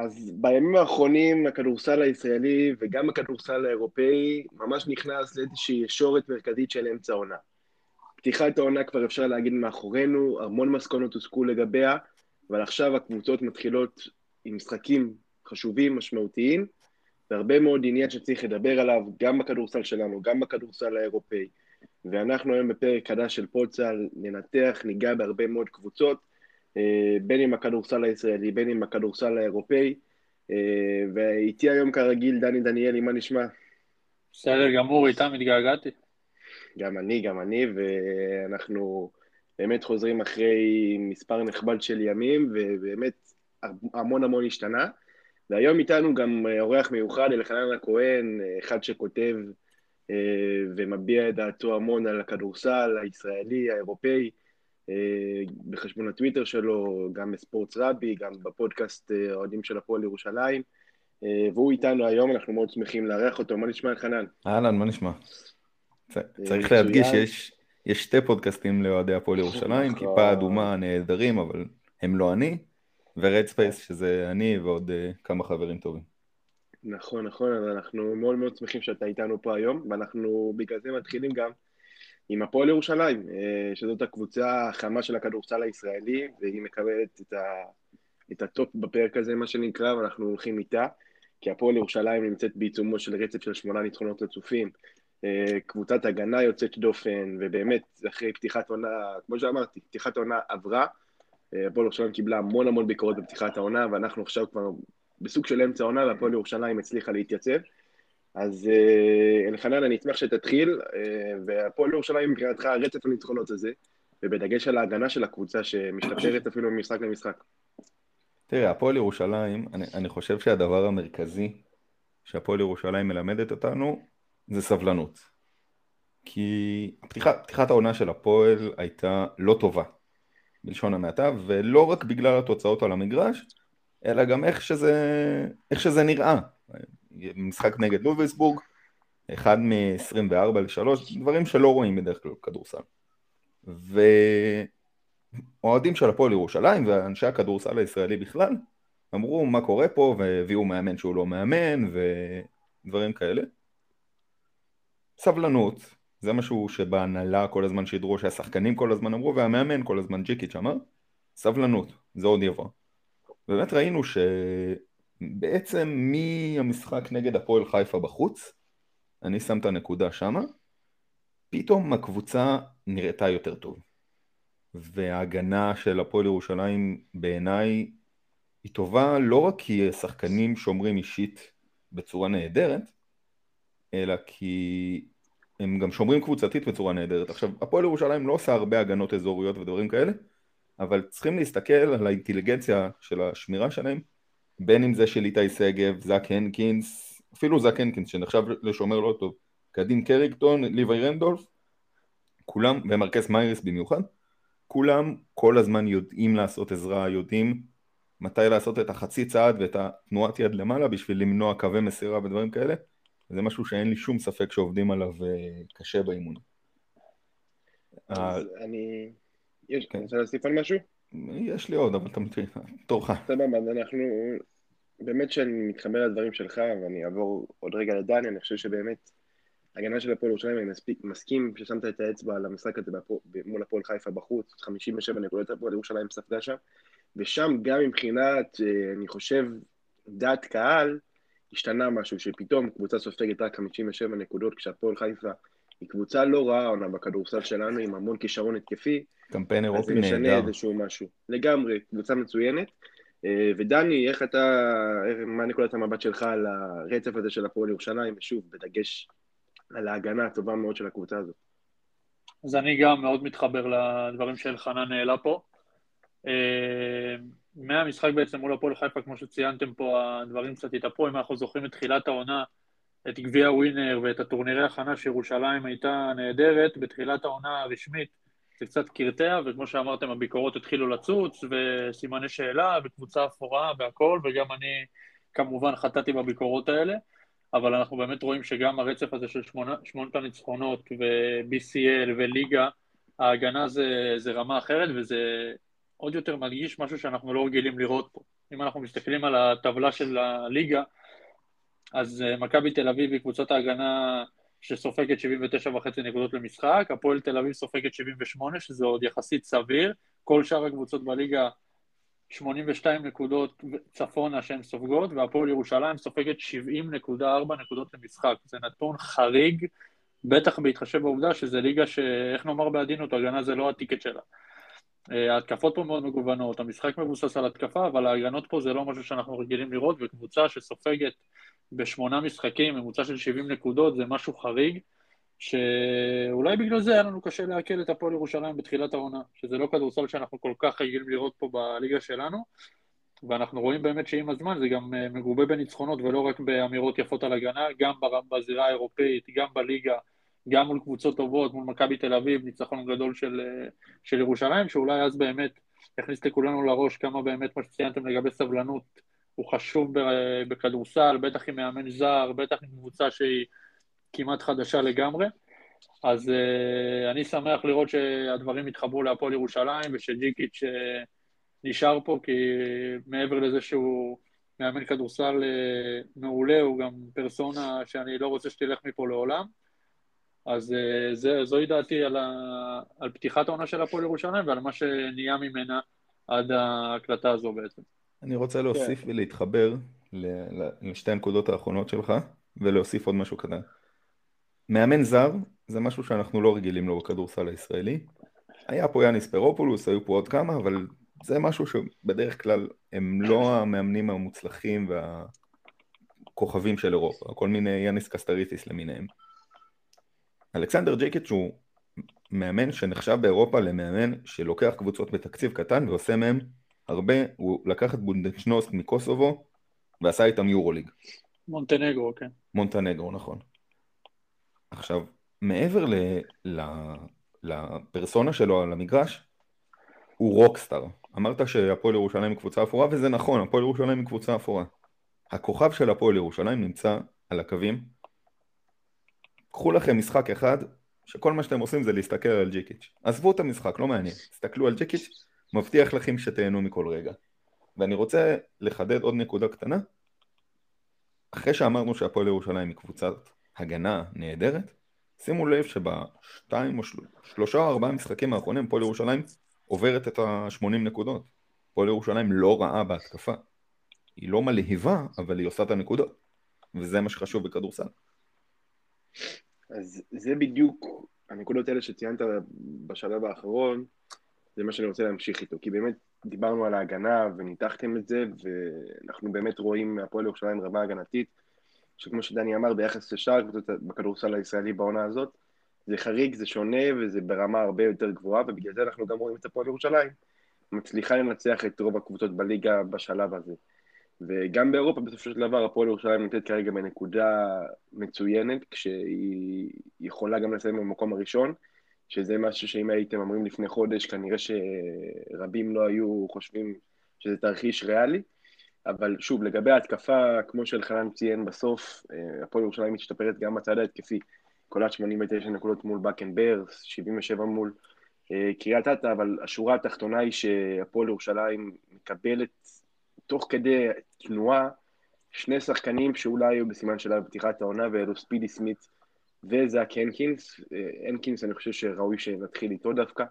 אז בימים האחרונים הכדורסל הישראלי וגם הכדורסל האירופאי ממש נכנס לאיזושהי ישורת מרכזית של אמצע העונה. פתיחת העונה כבר אפשר להגיד מאחורינו, המון מסקנות הוסקו לגביה, אבל עכשיו הקבוצות מתחילות עם משחקים חשובים, משמעותיים, והרבה מאוד עניין שצריך לדבר עליו, גם בכדורסל שלנו, גם בכדורסל האירופאי. ואנחנו היום בפרק חדש של פולצל ננתח, ניגע בהרבה מאוד קבוצות, בין עם הכדורסל הישראלי, בין עם הכדורסל האירופאי. אה, ואיתי היום כרגיל דני דניאלי, מה נשמע? בסדר גמור, איתם התגעגעתי. גם אני, גם אני, ואנחנו באמת חוזרים אחרי מספר נכבד של ימים, ובאמת המון המון השתנה. והיום איתנו גם אורח מיוחד, אלחנן הכהן, אחד שכותב אה, ומביע את דעתו המון על הכדורסל הישראלי, האירופאי, אה, בחשבון הטוויטר שלו, גם בספורט רבי, גם בפודקאסט אה, האוהדים של הפועל ירושלים. והוא איתנו היום, אנחנו מאוד שמחים לארח אותו. מה נשמע, אלחנן? אהלן, מה נשמע? צריך להדגיש שיש יש שתי פודקאסטים לאוהדי הפועל ירושלים, נכון. כיפה אדומה נהדרים, אבל הם לא אני, ו-Red Space שזה אני ועוד כמה חברים טובים. נכון, נכון, אז אנחנו מאוד מאוד שמחים שאתה איתנו פה היום, ואנחנו בגלל זה מתחילים גם עם הפועל ירושלים, אה, שזאת הקבוצה החמה של הכדורסל הישראלי, והיא מקבלת את, ה, את הטופ בפרק הזה, מה שנקרא, ואנחנו הולכים איתה, כי הפועל ירושלים נמצאת בעיצומו של רצף של שמונה ניצחונות רצופים, אה, קבוצת הגנה יוצאת דופן, ובאמת, אחרי פתיחת עונה, כמו שאמרתי, פתיחת עונה עברה, אה, הפועל ירושלים קיבלה המון המון ביקורות בפתיחת העונה, ואנחנו עכשיו כבר בסוג של אמצע העונה, והפועל ירושלים הצליחה להתייצב. אז אה, אלחנן, אני אשמח שתתחיל, והפועל ירושלים מבחינתך רצף הניצחונות הזה, ובדגש על ההגנה של הקבוצה שמשתפרת אפילו ממשחק למשחק. תראה, הפועל ירושלים, אני, אני חושב שהדבר המרכזי שהפועל ירושלים מלמדת אותנו זה סבלנות. כי פתיחת, פתיחת העונה של הפועל הייתה לא טובה, בלשון המעטה, ולא רק בגלל התוצאות על המגרש, אלא גם איך שזה, איך שזה נראה. משחק נגד לובסבורג, אחד מ-24 ל-3, דברים שלא רואים בדרך כלל כדורסל. ואוהדים של הפועל ירושלים ואנשי הכדורסל הישראלי בכלל אמרו מה קורה פה והביאו מאמן שהוא לא מאמן ודברים כאלה. סבלנות, זה משהו שבהנהלה כל הזמן שידרו, שהשחקנים כל הזמן אמרו, והמאמן כל הזמן ג'יקיץ' אמר, סבלנות, זה עוד יבוא. באמת ראינו שבעצם מהמשחק נגד הפועל חיפה בחוץ, אני שם את הנקודה שמה, פתאום הקבוצה נראתה יותר טוב. וההגנה של הפועל ירושלים בעיניי היא טובה לא רק כי שחקנים שומרים אישית בצורה נהדרת, אלא כי הם גם שומרים קבוצתית בצורה נהדרת. עכשיו, הפועל ירושלים לא עושה הרבה הגנות אזוריות ודברים כאלה, אבל צריכים להסתכל על האינטליגנציה של השמירה שלהם, בין אם זה של איתי שגב, זאק הנקינס, אפילו זאק הנקינס שנחשב לשומר לא טוב, קדין קריקטון, ליווי רנדולף, כולם, ומרקס מיירס במיוחד, כולם כל הזמן יודעים לעשות עזרה, יודעים מתי לעשות את החצי צעד ואת התנועת יד למעלה בשביל למנוע קווי מסירה ודברים כאלה, זה משהו שאין לי שום ספק שעובדים עליו אה, קשה באימון. אז אני... יש, כן. רוצה להוסיף על משהו? יש לי עוד, אבל אתה מבין, תורך. סבבה, אז אנחנו... באמת שאני מתחבר לדברים שלך, ואני אעבור עוד רגע לדני, אני חושב שבאמת הגנה של הפועל ירושלים, אני מספיק, מסכים ששמת את האצבע על המשחק הזה מול הפועל חיפה בחוץ, 57 נקודות הפועל ירושלים ספגה שם, ושם גם מבחינת, אה, אני חושב, דעת קהל, השתנה משהו, שפתאום קבוצה סופגת רק 57 נקודות, כשהפועל חיפה היא קבוצה לא רעה עונה בכדורסל שלנו, עם המון כישרון התקפי. קמפיין אירופי נהדר. אז זה משנה איזשהו משהו. לגמרי, קבוצה מצוינת. אה, ודני, איך אתה, מה נקודת המבט שלך על הרצף הזה של הפועל ירושלים, ושוב, בדגש על ההגנה הטובה מאוד של הקבוצה הזאת? אז אני גם מאוד מתחבר לדברים שאלחנן העלה פה. אה, מהמשחק בעצם מול הפועל חיפה, כמו שציינתם פה, הדברים קצת התהפכו, אם אנחנו זוכרים את תחילת העונה, את גביע ווינר ואת הטורנירי הכנה שירושלים הייתה נהדרת, בתחילת העונה הרשמית זה קצת קרטע, וכמו שאמרתם, הביקורות התחילו לצוץ, וסימני שאלה, וקבוצה אפורה והכל, וגם אני כמובן חטאתי בביקורות האלה, אבל אנחנו באמת רואים שגם הרצף הזה של שמונת הניצחונות ו-BCL וליגה, ההגנה זה, זה רמה אחרת, וזה עוד יותר מדגיש משהו שאנחנו לא רגילים לראות פה. אם אנחנו מסתכלים על הטבלה של הליגה, אז אה, מכבי תל אביב היא קבוצת ההגנה שסופגת 79.5 נקודות למשחק, הפועל תל אביב סופגת 78, שזה עוד יחסית סביר, כל שאר הקבוצות בליגה 82 נקודות צפונה שהן סופגות, והפועל ירושלים סופגת 70.4 נקודות למשחק. זה נתון חריג, בטח בהתחשב בעובדה שזה ליגה שאיך נאמר בעדינות, הגנה זה לא הטיקט שלה. אה, ההתקפות פה מאוד מגוונות, המשחק מבוסס על התקפה, אבל ההגנות פה זה לא משהו שאנחנו רגילים לראות, וקבוצה שסופגת בשמונה משחקים, ממוצע של 70 נקודות, זה משהו חריג, שאולי בגלל זה היה לנו קשה לעכל את הפועל ירושלים בתחילת העונה, שזה לא כדורסל שאנחנו כל כך רגילים לראות פה בליגה שלנו, ואנחנו רואים באמת שעם הזמן זה גם אה, מגובה בניצחונות ולא רק באמירות יפות על הגנה, גם בזירה האירופאית, גם בליגה, גם מול קבוצות טובות, מול מכבי תל אביב, ניצחון גדול של, אה, של ירושלים, שאולי אז באמת יכניס לכולנו לראש כמה באמת מה שציינתם לגבי סבלנות הוא חשוב בכדורסל, בטח עם מאמן זר, בטח עם קבוצה שהיא כמעט חדשה לגמרי. אז uh, אני שמח לראות שהדברים התחברו להפועל ירושלים ושג'יקיץ' נשאר פה, כי מעבר לזה שהוא מאמן כדורסל מעולה, הוא גם פרסונה שאני לא רוצה שתלך מפה לעולם. אז uh, זה, זוהי דעתי על, ה, על פתיחת העונה של הפועל ירושלים ועל מה שנהיה ממנה עד ההקלטה הזו בעצם. אני רוצה להוסיף כן. ולהתחבר לשתי הנקודות האחרונות שלך, ולהוסיף עוד משהו קטן. מאמן זר זה משהו שאנחנו לא רגילים לו בכדורסל הישראלי. היה פה יאניס פרופולוס, היו פה עוד כמה, אבל זה משהו שבדרך כלל הם לא המאמנים המוצלחים והכוכבים של אירופה, כל מיני יאניס קסטריטיס למיניהם. אלכסנדר ג'יקיץ' הוא מאמן שנחשב באירופה למאמן שלוקח קבוצות בתקציב קטן ועושה מהם הרבה, הוא לקח את בודוצ'נוסט מקוסובו ועשה איתם יורוליג. מונטנגרו, כן. מונטנגרו, נכון. עכשיו, מעבר ל, ל, לפרסונה שלו על המגרש, הוא רוקסטאר. אמרת שהפועל ירושלים היא קבוצה אפורה, וזה נכון, הפועל ירושלים היא קבוצה אפורה. הכוכב של הפועל ירושלים נמצא על הקווים. קחו לכם משחק אחד, שכל מה שאתם עושים זה להסתכל על ג'יקיץ'. עזבו את המשחק, לא מעניין. תסתכלו על ג'יקיץ', מבטיח לכם שתהנו מכל רגע. ואני רוצה לחדד עוד נקודה קטנה. אחרי שאמרנו שהפועל ירושלים היא קבוצת הגנה נהדרת, שימו לב שבשתיים או של... שלושה או ארבעה משחקים האחרונים הפועל ירושלים עוברת את ה-80 נקודות. הפועל ירושלים לא רעה בהתקפה. היא לא מלהיבה, אבל היא עושה את הנקודות. וזה מה שחשוב בכדורסל. אז זה בדיוק הנקודות האלה שציינת בשלב האחרון, זה מה שאני רוצה להמשיך איתו, כי באמת דיברנו על ההגנה וניתחתם את זה, ואנחנו באמת רואים מהפועל ירושלים רמה הגנתית, שכמו שדני אמר, ביחס לשאר הקבוצות בכדורסל הישראלי בעונה הזאת, זה חריג, זה שונה וזה ברמה הרבה יותר גבוהה, ובגלל זה אנחנו גם רואים את הפועל ירושלים מצליחה לנצח את רוב הקבוצות בליגה בשלב הזה. וגם באירופה בסופו של דבר הפועל ירושלים נמצאת כרגע בנקודה מצוינת, כשהיא יכולה גם לסיים במקום הראשון, שזה משהו שאם הייתם אומרים לפני חודש, כנראה שרבים לא היו חושבים שזה תרחיש ריאלי. אבל שוב, לגבי ההתקפה, כמו שאלחנן ציין בסוף, אה, הפועל ירושלים משתפרת גם בצד ההתקפי. קולת 89 נקודות מול באקן ברס, 77 מול אה, קריית אתא, אבל השורה התחתונה היא שהפועל ירושלים מקבלת תוך כדי תנועה שני שחקנים שאולי היו בסימן שלה בפתיחת העונה, ואלו ספידי סמית וזאק הנקינס. אה, הנקינס, אני חושב שראוי שנתחיל איתו דווקא,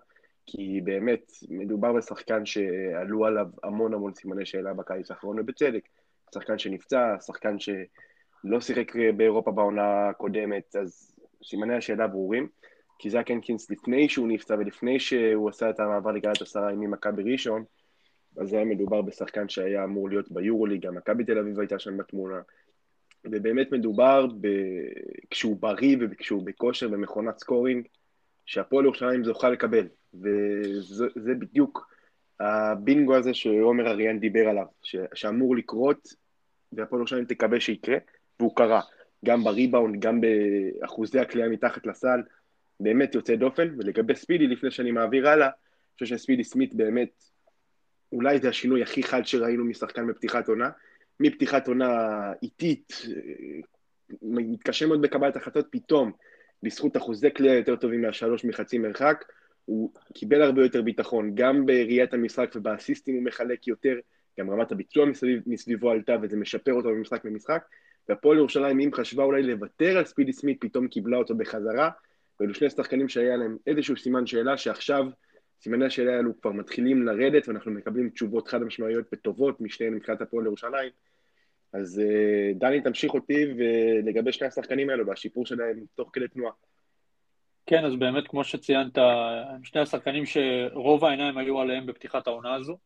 כי באמת, מדובר בשחקן שעלו עליו המון המון סימני שאלה בקיץ האחרון, ובצדק. שחקן שנפצע, שחקן שלא שיחק באירופה בעונה הקודמת, אז סימני השאלה ברורים. כי זאק הנקינס, לפני שהוא נפצע ולפני שהוא עשה את המעבר לגלת עשרה ימים ממכבי ראשון, אז היה מדובר בשחקן שהיה אמור להיות ביורוליג, גם מכבי תל אביב הייתה שם בתמונה, ובאמת מדובר, ב... כשהוא בריא וכשהוא בכושר במכונת scoring, שהפועל ירושלים זוכה לקבל, וזה בדיוק הבינגו הזה שעומר אריאן דיבר עליו, ש... שאמור לקרות, והפועל ירושלים תקווה שיקרה, והוא קרה, גם בריבאונד, גם באחוזי הקליעה מתחת לסל, באמת יוצא דופן, ולגבי ספידי, לפני שאני מעביר הלאה, אני חושב שספידי סמית באמת, אולי זה השינוי הכי חד שראינו משחקן בפתיחת עונה, מפתיחת עונה איטית, מתקשה מאוד בקבלת החלטות, פתאום, בזכות אחוזי כליאה יותר טובים מהשלוש מחצי מרחק, הוא קיבל הרבה יותר ביטחון, גם בראיית המשחק ובאסיסטים הוא מחלק יותר, גם רמת הביצוע מסביב, מסביבו עלתה וזה משפר אותו ממשחק למשחק, והפועל ירושלים, אם חשבה אולי לוותר על ספידי סמית, פתאום קיבלה אותו בחזרה, ואלו שני שחקנים שהיה להם איזשהו סימן שאלה, שעכשיו סימני השאלה האלו כבר מתחילים לרדת, ואנחנו מקבלים תשובות חד משמעיות וטובות משניהם מבחינת הפועל ירושלים. אז אה, דני, תמשיך אותי ולגבי שני השחקנים האלו והשיפור שלהם תוך כדי תנועה. כן, אז באמת, כמו שציינת, הם שני השחקנים שרוב העיניים היו עליהם בפתיחת העונה הזו.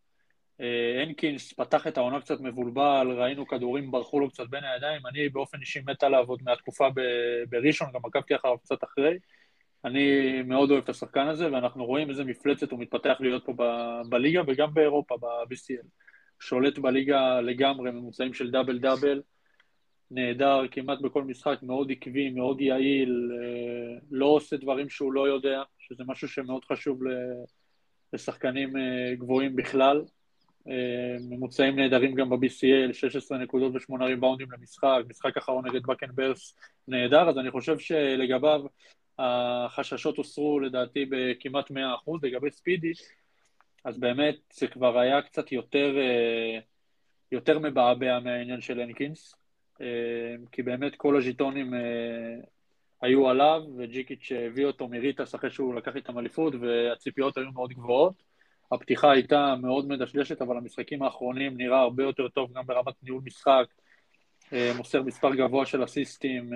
אה, הנקינס פתח את העונה קצת מבולבל, ראינו כדורים ברחו לו קצת בין הידיים, אני באופן אישי מת עליו עוד מהתקופה בראשון, גם עקבתי אחריו קצת אחרי. אני מאוד אוהב את השחקן הזה, ואנחנו רואים איזה מפלצת הוא מתפתח להיות פה ב- בליגה וגם באירופה, ב-BCL. שולט בליגה לגמרי, ממוצעים של דאבל דאבל, נהדר כמעט בכל משחק, מאוד עקבי, מאוד יעיל, אה, לא עושה דברים שהוא לא יודע, שזה משהו שמאוד חשוב לשחקנים אה, גבוהים בכלל. אה, ממוצעים נהדרים גם ב-BCL, 16 נקודות ו-8 ריבאונדים למשחק, משחק אחרון נגד בקנברס נהדר, אז אני חושב שלגביו החששות הוסרו לדעתי בכמעט 100%, לגבי ספידי, אז באמת זה כבר היה קצת יותר, אה, יותר מבעבע מהעניין של הנקינס, אה, כי באמת כל הז'יטונים אה, היו עליו, וג'יקיץ' הביא אותו מריטס אחרי שהוא לקח איתם אליפות, והציפיות היו מאוד גבוהות. הפתיחה הייתה מאוד מדשדשת, אבל המשחקים האחרונים נראה הרבה יותר טוב גם ברמת ניהול משחק, מוסר מספר גבוה של אסיסטים,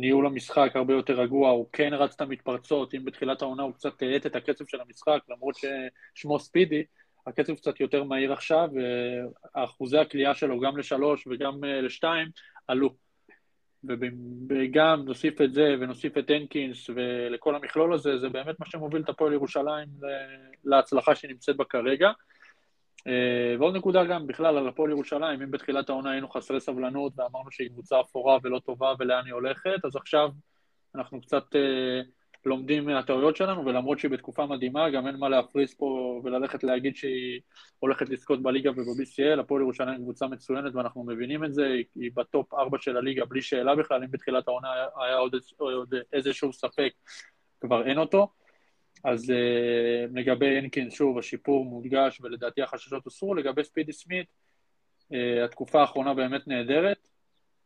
ניהול המשחק הרבה יותר רגוע, הוא כן רץ את המתפרצות, אם בתחילת העונה הוא קצת האט את הקצב של המשחק, למרות ששמו ספידי, הקצב קצת יותר מהיר עכשיו, ואחוזי הקליעה שלו גם לשלוש וגם אה, לשתיים עלו. וגם נוסיף את זה ונוסיף את הנקינס ולכל המכלול הזה, זה באמת מה שמוביל את הפועל ירושלים להצלחה שהיא נמצאת בה כרגע. אה, ועוד נקודה גם בכלל על הפועל ירושלים, אם בתחילת העונה היינו חסרי סבלנות ואמרנו שהיא קבוצה אפורה ולא טובה ולאן היא הולכת, אז עכשיו אנחנו קצת אה, לומדים מהטעויות שלנו, ולמרות שהיא בתקופה מדהימה, גם אין מה להפריס פה וללכת להגיד שהיא הולכת לזכות בליגה וב-BCL, הפועל ירושלים קבוצה מצוינת ואנחנו מבינים את זה, היא, היא בטופ 4 של הליגה בלי שאלה בכלל, אם בתחילת העונה היה עוד, עוד איזשהו ספק, כבר אין אותו. אז uh, לגבי הנקין, שוב, השיפור מודגש ולדעתי החששות הוסרו. לגבי ספידי סמית, uh, התקופה האחרונה באמת נהדרת,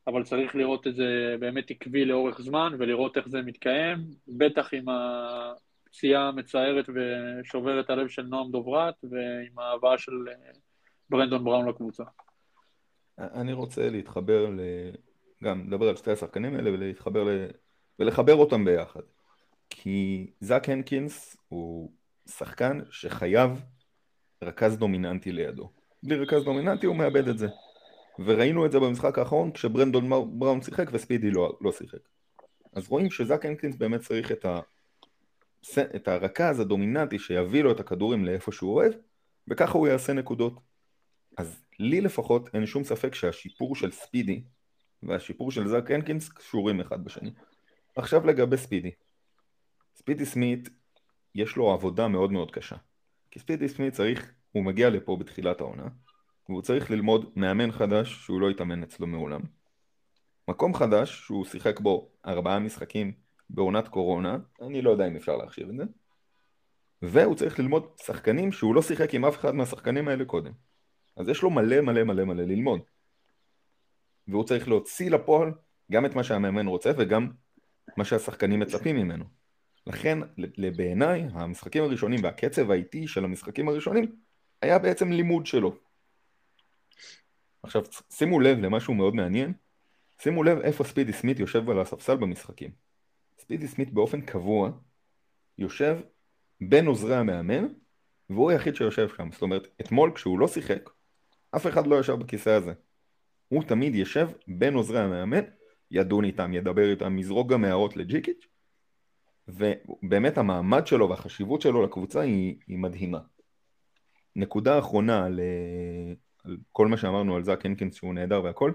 אבל צריך לראות את זה באמת עקבי לאורך זמן ולראות איך זה מתקיים, בטח עם הפציעה המצערת ושוברת הלב של נועם דוברת ועם ההבאה של uh, ברנדון בראון לקבוצה. אני רוצה להתחבר, ל... גם לדבר על שתי השחקנים האלה ולהתחבר ל... ולחבר אותם ביחד. כי זאק הנקינס הוא שחקן שחייב רכז דומיננטי לידו. בלי רכז דומיננטי הוא מאבד את זה. וראינו את זה במשחק האחרון כשברנדון בראון שיחק וספידי לא, לא שיחק. אז רואים שזאק הנקינס באמת צריך את, ה... את הרכז הדומיננטי שיביא לו את הכדורים לאיפה שהוא אוהב, וככה הוא יעשה נקודות. אז לי לפחות אין שום ספק שהשיפור של ספידי והשיפור של זאק הנקינס קשורים אחד בשני. עכשיו לגבי ספידי. ספידי סמית יש לו עבודה מאוד מאוד קשה. כי ספידי סמית צריך, הוא מגיע לפה בתחילת העונה, והוא צריך ללמוד מאמן חדש שהוא לא התאמן אצלו מעולם. מקום חדש שהוא שיחק בו ארבעה משחקים בעונת קורונה, אני לא יודע אם אפשר להחשיב את זה, והוא צריך ללמוד שחקנים שהוא לא שיחק עם אף אחד מהשחקנים האלה קודם. אז יש לו מלא מלא מלא מלא ללמוד. והוא צריך להוציא לפועל גם את מה שהמאמן רוצה וגם מה שהשחקנים מצפים ממנו. לכן בעיניי המשחקים הראשונים והקצב האיטי של המשחקים הראשונים היה בעצם לימוד שלו. עכשיו שימו לב למשהו מאוד מעניין, שימו לב איפה ספידי סמית יושב על הספסל במשחקים. ספידי סמית באופן קבוע יושב בין עוזרי המאמן והוא היחיד שיושב שם. זאת אומרת, אתמול כשהוא לא שיחק, אף אחד לא ישב בכיסא הזה. הוא תמיד יושב בין עוזרי המאמן, ידון איתם, ידבר איתם, יזרוק גם הערות לג'יקיץ', ובאמת המעמד שלו והחשיבות שלו לקבוצה היא, היא מדהימה. נקודה אחרונה על, על כל מה שאמרנו על זאק הנקינס שהוא נהדר והכל,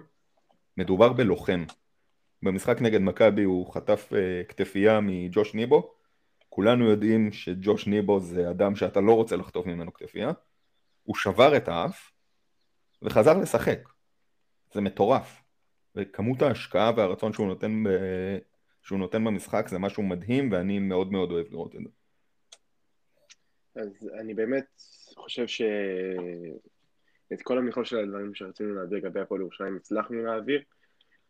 מדובר בלוחם. במשחק נגד מכבי הוא חטף uh, כתפייה מג'וש ניבו, כולנו יודעים שג'וש ניבו זה אדם שאתה לא רוצה לחטוף ממנו כתפייה, הוא שבר את האף וחזר לשחק. זה מטורף. וכמות ההשקעה והרצון שהוא נותן שהוא נותן במשחק זה משהו מדהים ואני מאוד מאוד אוהב לראות את זה. אז אני באמת חושב את כל המכלול של הדברים שרצינו להעביר לגבי הפועל ירושלים הצלחנו להעביר,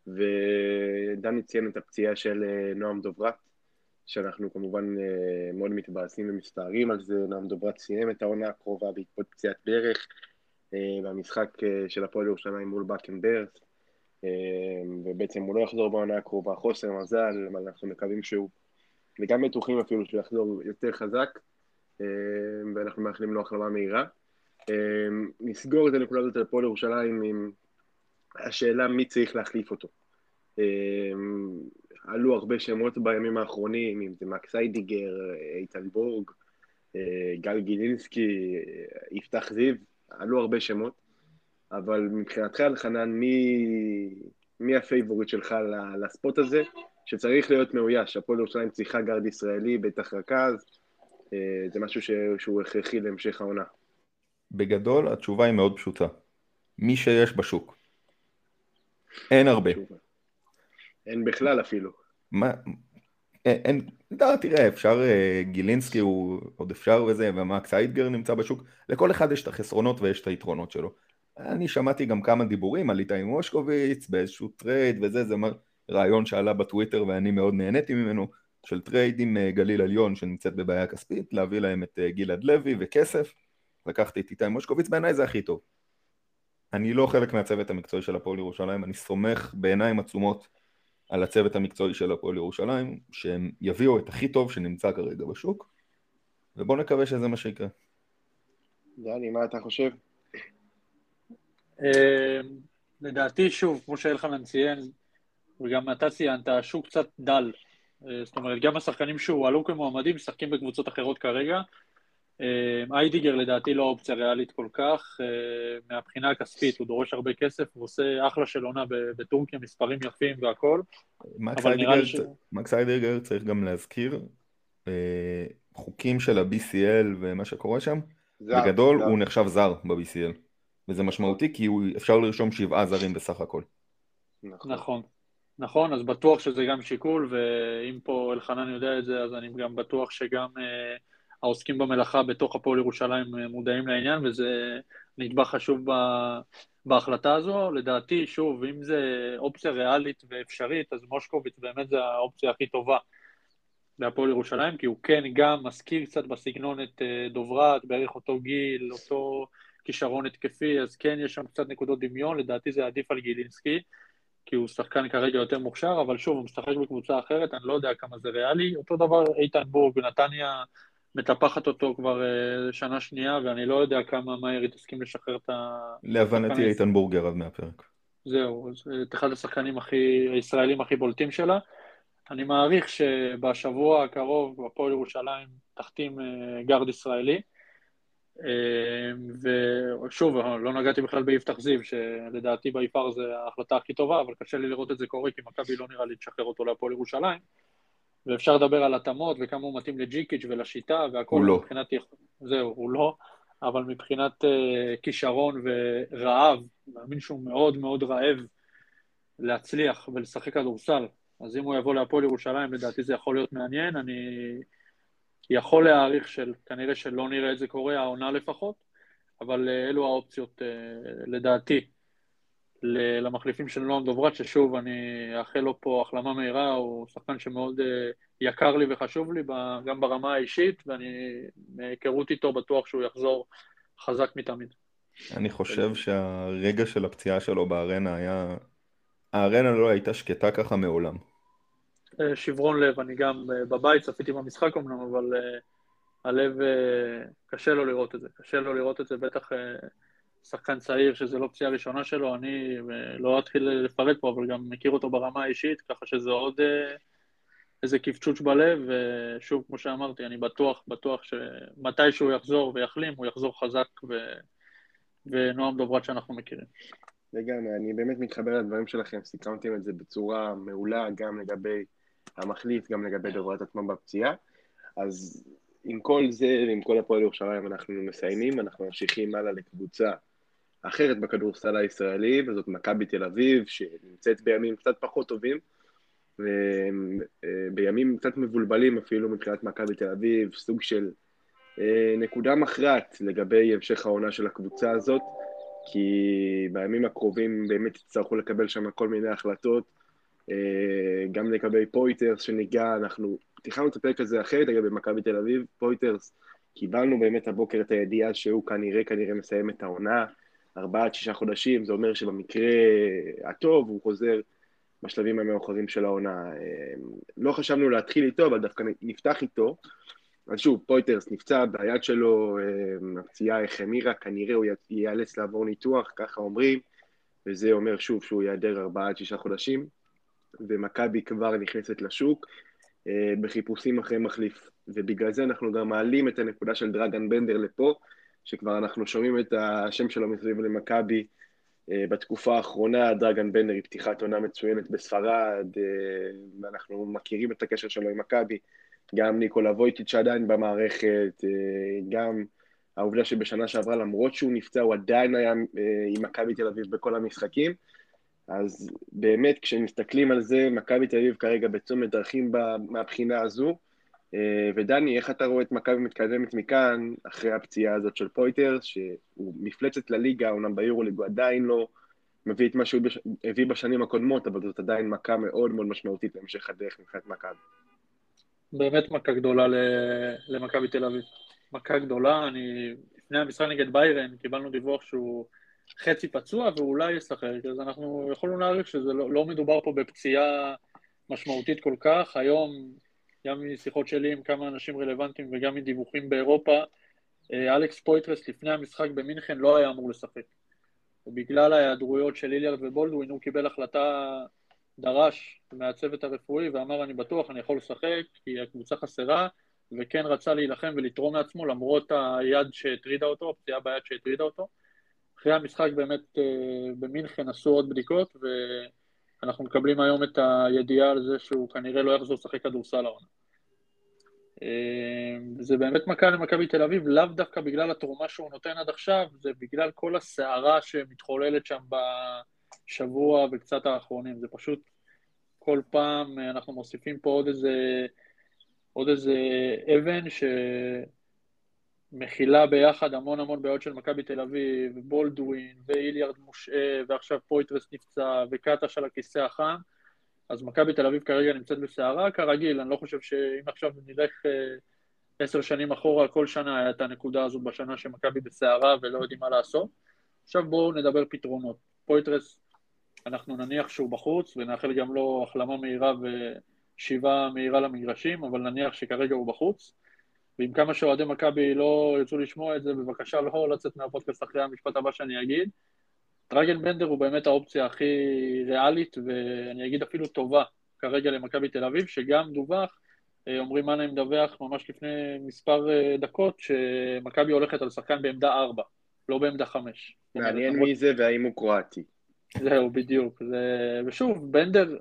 ודני ציין את הפציעה של אה, נועם דוברת, שאנחנו כמובן אה, מאוד מתבאסים ומסתערים על זה, נועם דוברת סיים את העונה הקרובה בעקבות פציעת ברך, במשחק של הפועל ירושלים מול באקן ברס, ובעצם הוא לא יחזור בעונה הקרובה, חוסר מזל, אבל אנחנו מקווים שהוא, וגם בטוחים אפילו שהוא יחזור יותר חזק, ואנחנו מאחלים לו החלמה מהירה. אמ, נסגור את הנקודה הזאת על פועל ירושלים עם השאלה מי צריך להחליף אותו. אמ, עלו הרבה שמות בימים האחרונים, אם זה מקס איידיגר, איתן בורג, אה, גל גילינסקי, יפתח זיו, עלו הרבה שמות, אבל מבחינתך, אלחנן, מי, מי ה favorite שלך ל spot הזה, שצריך להיות מאויש? הפועל ירושלים צריכה גארד ישראלי, בטח רכז, אה, זה משהו שהוא הכרחי להמשך העונה. בגדול התשובה היא מאוד פשוטה. מי שיש בשוק. אין הרבה. אין בכלל אפילו. מה, אין, אין, לא, תראה, אפשר, אה, גילינסקי הוא עוד אפשר וזה, ומקס היידגר נמצא בשוק, לכל אחד יש את החסרונות ויש את היתרונות שלו. אני שמעתי גם כמה דיבורים על איתי מושקוביץ באיזשהו טרייד וזה, זה רעיון שעלה בטוויטר ואני מאוד נהניתי ממנו, של טרייד עם אה, גליל עליון שנמצאת בבעיה כספית, להביא להם את אה, גלעד לוי וכסף. לקחתי את איתי מושקוביץ, בעיניי זה הכי טוב. אני לא חלק מהצוות המקצועי של הפועל ירושלים, אני סומך בעיניים עצומות על הצוות המקצועי של הפועל ירושלים, שהם יביאו את הכי טוב שנמצא כרגע בשוק, ובואו נקווה שזה מה שיקרה. דני, מה אתה חושב? אה, לדעתי, שוב, כמו שאלחנן ציין, וגם אתה ציינת, השוק קצת דל. אה, זאת אומרת, גם השחקנים שהועלו כמועמדים משחקים בקבוצות אחרות כרגע, אה, איידיגר לדעתי לא אופציה ריאלית כל כך, אה, מהבחינה הכספית, הוא דורש הרבה כסף, הוא עושה אחלה של עונה בטורקיה, מספרים יפים והכל. מקס איידיגר צריך גם להזכיר, אה, חוקים של ה-BCL ומה שקורה שם, בגדול הוא נחשב זר ב-BCL, וזה משמעותי כי אפשר לרשום שבעה זרים בסך הכל. נכון. נכון. נכון, אז בטוח שזה גם שיקול, ואם פה אלחנן יודע את זה, אז אני גם בטוח שגם... אה, העוסקים במלאכה בתוך הפועל ירושלים אה, מודעים לעניין, וזה נדבך חשוב בהחלטה הזו. לדעתי, שוב, אם זה אופציה ריאלית ואפשרית, אז מושקוביץ באמת זה האופציה הכי טובה להפועל ירושלים, כי הוא כן גם מזכיר קצת בסגנון את אה, דוברת, בערך אותו גיל, אותו כישרון התקפי, אז כן יש שם קצת נקודות דמיון, לדעתי זה עדיף על גילינסקי. כי הוא שחקן כרגע יותר מוכשר, אבל שוב, הוא משחק בקבוצה אחרת, אני לא יודע כמה זה ריאלי. אותו דבר איתן בורג בנתניה מטפחת אותו כבר uh, שנה שנייה, ואני לא יודע כמה מהר היא תסכים לשחרר את ה... להבנתי איתן בורגר עד מהפרק. זהו, את אחד השחקנים הכי, הישראלים הכי בולטים שלה. אני מעריך שבשבוע הקרוב הפועל ירושלים תחתים uh, גארד ישראלי. Uh, ושוב, לא נגעתי בכלל ביפתח זיו, שלדעתי ביפר זה ההחלטה הכי טובה, אבל קשה לי לראות את זה קורה, כי מכבי לא נראה לי תשחרר אותו להפועל ירושלים. ואפשר לדבר על התאמות וכמה הוא מתאים לג'יקיץ' ולשיטה והכל. הוא לא. מבחינת... זהו, הוא לא, אבל מבחינת uh, כישרון ורעב, מאמין שהוא מאוד מאוד רעב להצליח ולשחק כדורסל. אז אם הוא יבוא להפועל ירושלים, לדעתי זה יכול להיות מעניין. אני יכול להעריך של, כנראה שלא נראה את זה קורה, העונה לפחות, אבל uh, אלו האופציות uh, לדעתי. למחליפים של נועם דוברת, ששוב, אני אאחל לו פה החלמה מהירה, הוא שחקן שמאוד אה, יקר לי וחשוב לי, גם ברמה האישית, ואני, מהיכרות איתו, בטוח שהוא יחזור חזק מתמיד. אני חושב שהרגע של הפציעה שלו בארנה היה... הארנה לא הייתה שקטה ככה מעולם. אה, שברון לב, אני גם אה, בבית צפיתי במשחק אמנם, אבל הלב, קשה לו לראות את זה. קשה לו לראות את זה, בטח שחקן צעיר שזה לא פציעה ראשונה שלו, אני לא אתחיל לפרט פה, אבל גם מכיר אותו ברמה האישית, ככה שזה עוד אה, איזה קפצ'וץ' בלב, ושוב, כמו שאמרתי, אני בטוח, בטוח שמתי שהוא יחזור ויחלים, הוא יחזור חזק ו... ונועם דוברת שאנחנו מכירים. לגמרי, אני באמת מתחבר לדברים שלכם, סיכמתם את זה בצורה מעולה, גם לגבי המחליף, גם לגבי דוברת עצמה בפציעה. אז עם כל זה ועם כל הפועל ירושלים אנחנו מסיימים, אנחנו ממשיכים הלאה לקבוצה אחרת בכדורסל הישראלי, וזאת מכבי תל אביב, שנמצאת בימים קצת פחות טובים, ובימים קצת מבולבלים אפילו מבחינת מכבי תל אביב, סוג של אה, נקודה מכרעת לגבי המשך העונה של הקבוצה הזאת. כי בימים הקרובים באמת יצטרכו לקבל שם כל מיני החלטות, אה, גם לגבי פויטרס שניגע, אנחנו תכננו את הפרק הזה אחרת לגבי מכבי תל אביב, פויטרס, קיבלנו באמת הבוקר את הידיעה שהוא כנראה, כנראה מסיים את העונה, ארבעה עד שישה חודשים, זה אומר שבמקרה הטוב הוא חוזר בשלבים המאוחרים של העונה. אה, לא חשבנו להתחיל איתו, אבל דווקא נפתח איתו. אז שוב, פויטרס נפצע ביד שלו, אה, הפציעה החמירה, כנראה הוא ייאלץ לעבור ניתוח, ככה אומרים, וזה אומר שוב שהוא ייעדר ארבעה עד שישה חודשים, ומכבי כבר נכנסת לשוק אה, בחיפושים אחרי מחליף, ובגלל זה אנחנו גם מעלים את הנקודה של דרגן בנדר לפה, שכבר אנחנו שומעים את השם שלו מסביב למכבי אה, בתקופה האחרונה, דרגן בנדר היא פתיחת עונה מצוינת בספרד, ואנחנו מכירים את הקשר שלו עם מכבי. גם ניקולה וויטיץ' עדיין במערכת, אה, גם העובדה שבשנה שעברה למרות שהוא נפצע הוא עדיין היה אה, עם מכבי תל אביב בכל המשחקים, אז באמת כשמסתכלים על זה, מכבי תל אביב כרגע בצומת דרכים מהבחינה הזו, אה, ודני, איך אתה רואה את מכבי מתקדמת מכאן, אחרי הפציעה הזאת של פויטר, שהוא מפלצת לליגה, אומנם ביורוליג הוא עדיין לא מביא את מה שהוא הביא בשנים הקודמות, אבל זאת עדיין מכה מאוד מאוד משמעותית להמשך הדרך מבחינת מכבי. באמת מכה גדולה למכבי תל אביב. מכה גדולה, אני... לפני המשחק נגד ביירן קיבלנו דיווח שהוא חצי פצוע ואולי ישחק, אז אנחנו יכולנו להעריך שזה לא, לא מדובר פה בפציעה משמעותית כל כך. היום, גם משיחות שלי עם כמה אנשים רלוונטיים וגם מדיווחים באירופה, אה, אלכס פויטרס לפני המשחק במינכן לא היה אמור לשחק. ובגלל ההיעדרויות של ליליארד ובולדווין הוא קיבל החלטה דרש מהצוות הרפואי ואמר אני בטוח אני יכול לשחק כי הקבוצה חסרה וכן רצה להילחם ולתרום לעצמו למרות היד שהטרידה אותו, הפציעה ביד שהטרידה אותו. אחרי המשחק באמת אה, במינכן עשו עוד בדיקות ואנחנו מקבלים היום את הידיעה על זה שהוא כנראה לא יחזור לשחק כדורסל העונה. אה, זה באמת מכה למכבי תל אביב, לאו דווקא בגלל התרומה שהוא נותן עד עכשיו, זה בגלל כל הסערה שמתחוללת שם בשבוע וקצת האחרונים. זה פשוט כל פעם אנחנו מוסיפים פה עוד איזה, עוד איזה אבן שמכילה ביחד המון המון בעיות של מכבי תל אביב, בולדווין ואיליארד מושעה ועכשיו פויטרס נפצע וקטש על הכיסא החם. אז מכבי תל אביב כרגע נמצאת בסערה, כרגיל, אני לא חושב שאם עכשיו נלך אה, עשר שנים אחורה, כל שנה את הנקודה הזו בשנה שמכבי בסערה ולא יודעים מה לעשות. עכשיו בואו נדבר פתרונות. פויטרס, אנחנו נניח שהוא בחוץ, ונאחל גם לו החלמה מהירה ושיבה מהירה למגרשים, אבל נניח שכרגע הוא בחוץ. ועם כמה שאוהדי מכבי לא ירצו לשמוע את זה, בבקשה לא לצאת מהפודקאסט אחרי המשפט הבא שאני אגיד. דרגן בנדר הוא באמת האופציה הכי ריאלית, ואני אגיד אפילו טובה כרגע למכבי תל אביב, שגם דווח, אה, אומרים אנה מדווח ממש לפני מספר אה, דקות, שמכבי הולכת על שחקן בעמדה 4, לא בעמדה 5. מעניין מי זה והאם הוא קרואטי. זהו, בדיוק. זה... ושוב, בנדר,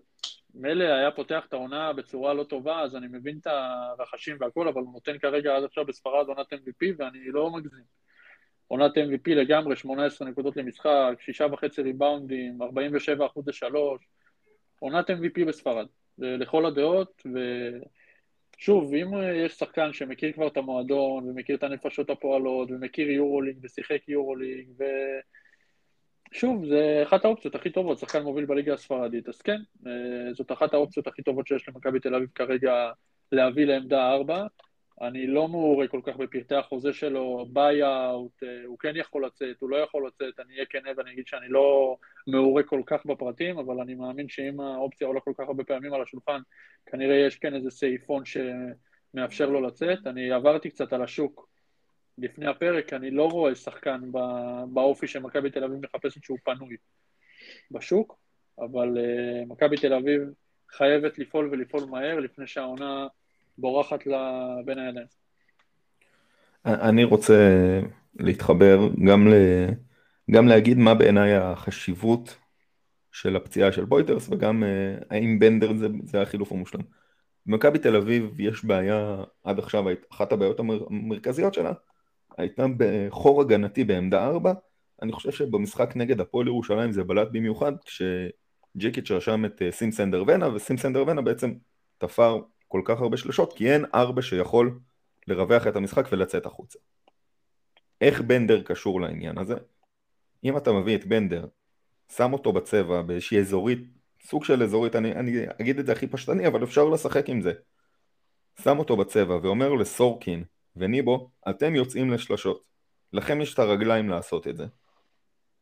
מילא היה פותח את העונה בצורה לא טובה, אז אני מבין את הרחשים והכל, אבל הוא נותן כרגע עד עכשיו בספרד עונת MVP, ואני לא מגזים. עונת MVP לגמרי, 18 נקודות למשחק, 6.5 ריבאונדים, 47 אחוז לשלוש, עונת MVP בספרד, לכל הדעות, ושוב, אם יש שחקן שמכיר כבר את המועדון, ומכיר את הנפשות הפועלות, ומכיר יורוליג, ושיחק יורוליג, ו... שוב, זה אחת האופציות הכי טובות, שחקן מוביל בליגה הספרדית, אז כן, אה, זאת אחת האופציות הכי טובות שיש למכבי תל אביב כרגע להביא לעמדה ארבע. אני לא מעורה כל כך בפרטי החוזה שלו, buyout, אה, הוא כן יכול לצאת, הוא לא יכול לצאת, אני אהיה כנה ואני אגיד שאני לא מעורה כל כך בפרטים, אבל אני מאמין שאם האופציה עולה כל כך הרבה פעמים על השולחן, כנראה יש כן איזה סעיפון שמאפשר לו לצאת. אני עברתי קצת על השוק לפני הפרק, אני לא רואה שחקן באופי שמכבי תל אביב מחפשת שהוא פנוי בשוק, אבל uh, מכבי תל אביב חייבת לפעול ולפעול מהר לפני שהעונה בורחת לה בין הידיים. אני רוצה להתחבר גם, ל... גם להגיד מה בעיניי החשיבות של הפציעה של בויטרס וגם uh, האם בנדר זה, זה החילוף המושלם. במכבי תל אביב יש בעיה, עד עכשיו אחת הבעיות המרכזיות שלה הייתה בחור הגנתי בעמדה 4, אני חושב שבמשחק נגד הפועל ירושלים זה בלט במיוחד כשג'יקיץ' רשם את אה, סים סנדר ונה וסים סנדר ונה בעצם תפר כל כך הרבה שלשות כי אין 4 שיכול לרווח את המשחק ולצאת החוצה. איך בנדר קשור לעניין הזה? אם אתה מביא את בנדר, שם אותו בצבע באיזושהי אזורית, סוג של אזורית, אני, אני אגיד את זה הכי פשטני, אבל אפשר לשחק עם זה. שם אותו בצבע ואומר לסורקין וניבו, אתם יוצאים לשלשות. לכם יש את הרגליים לעשות את זה.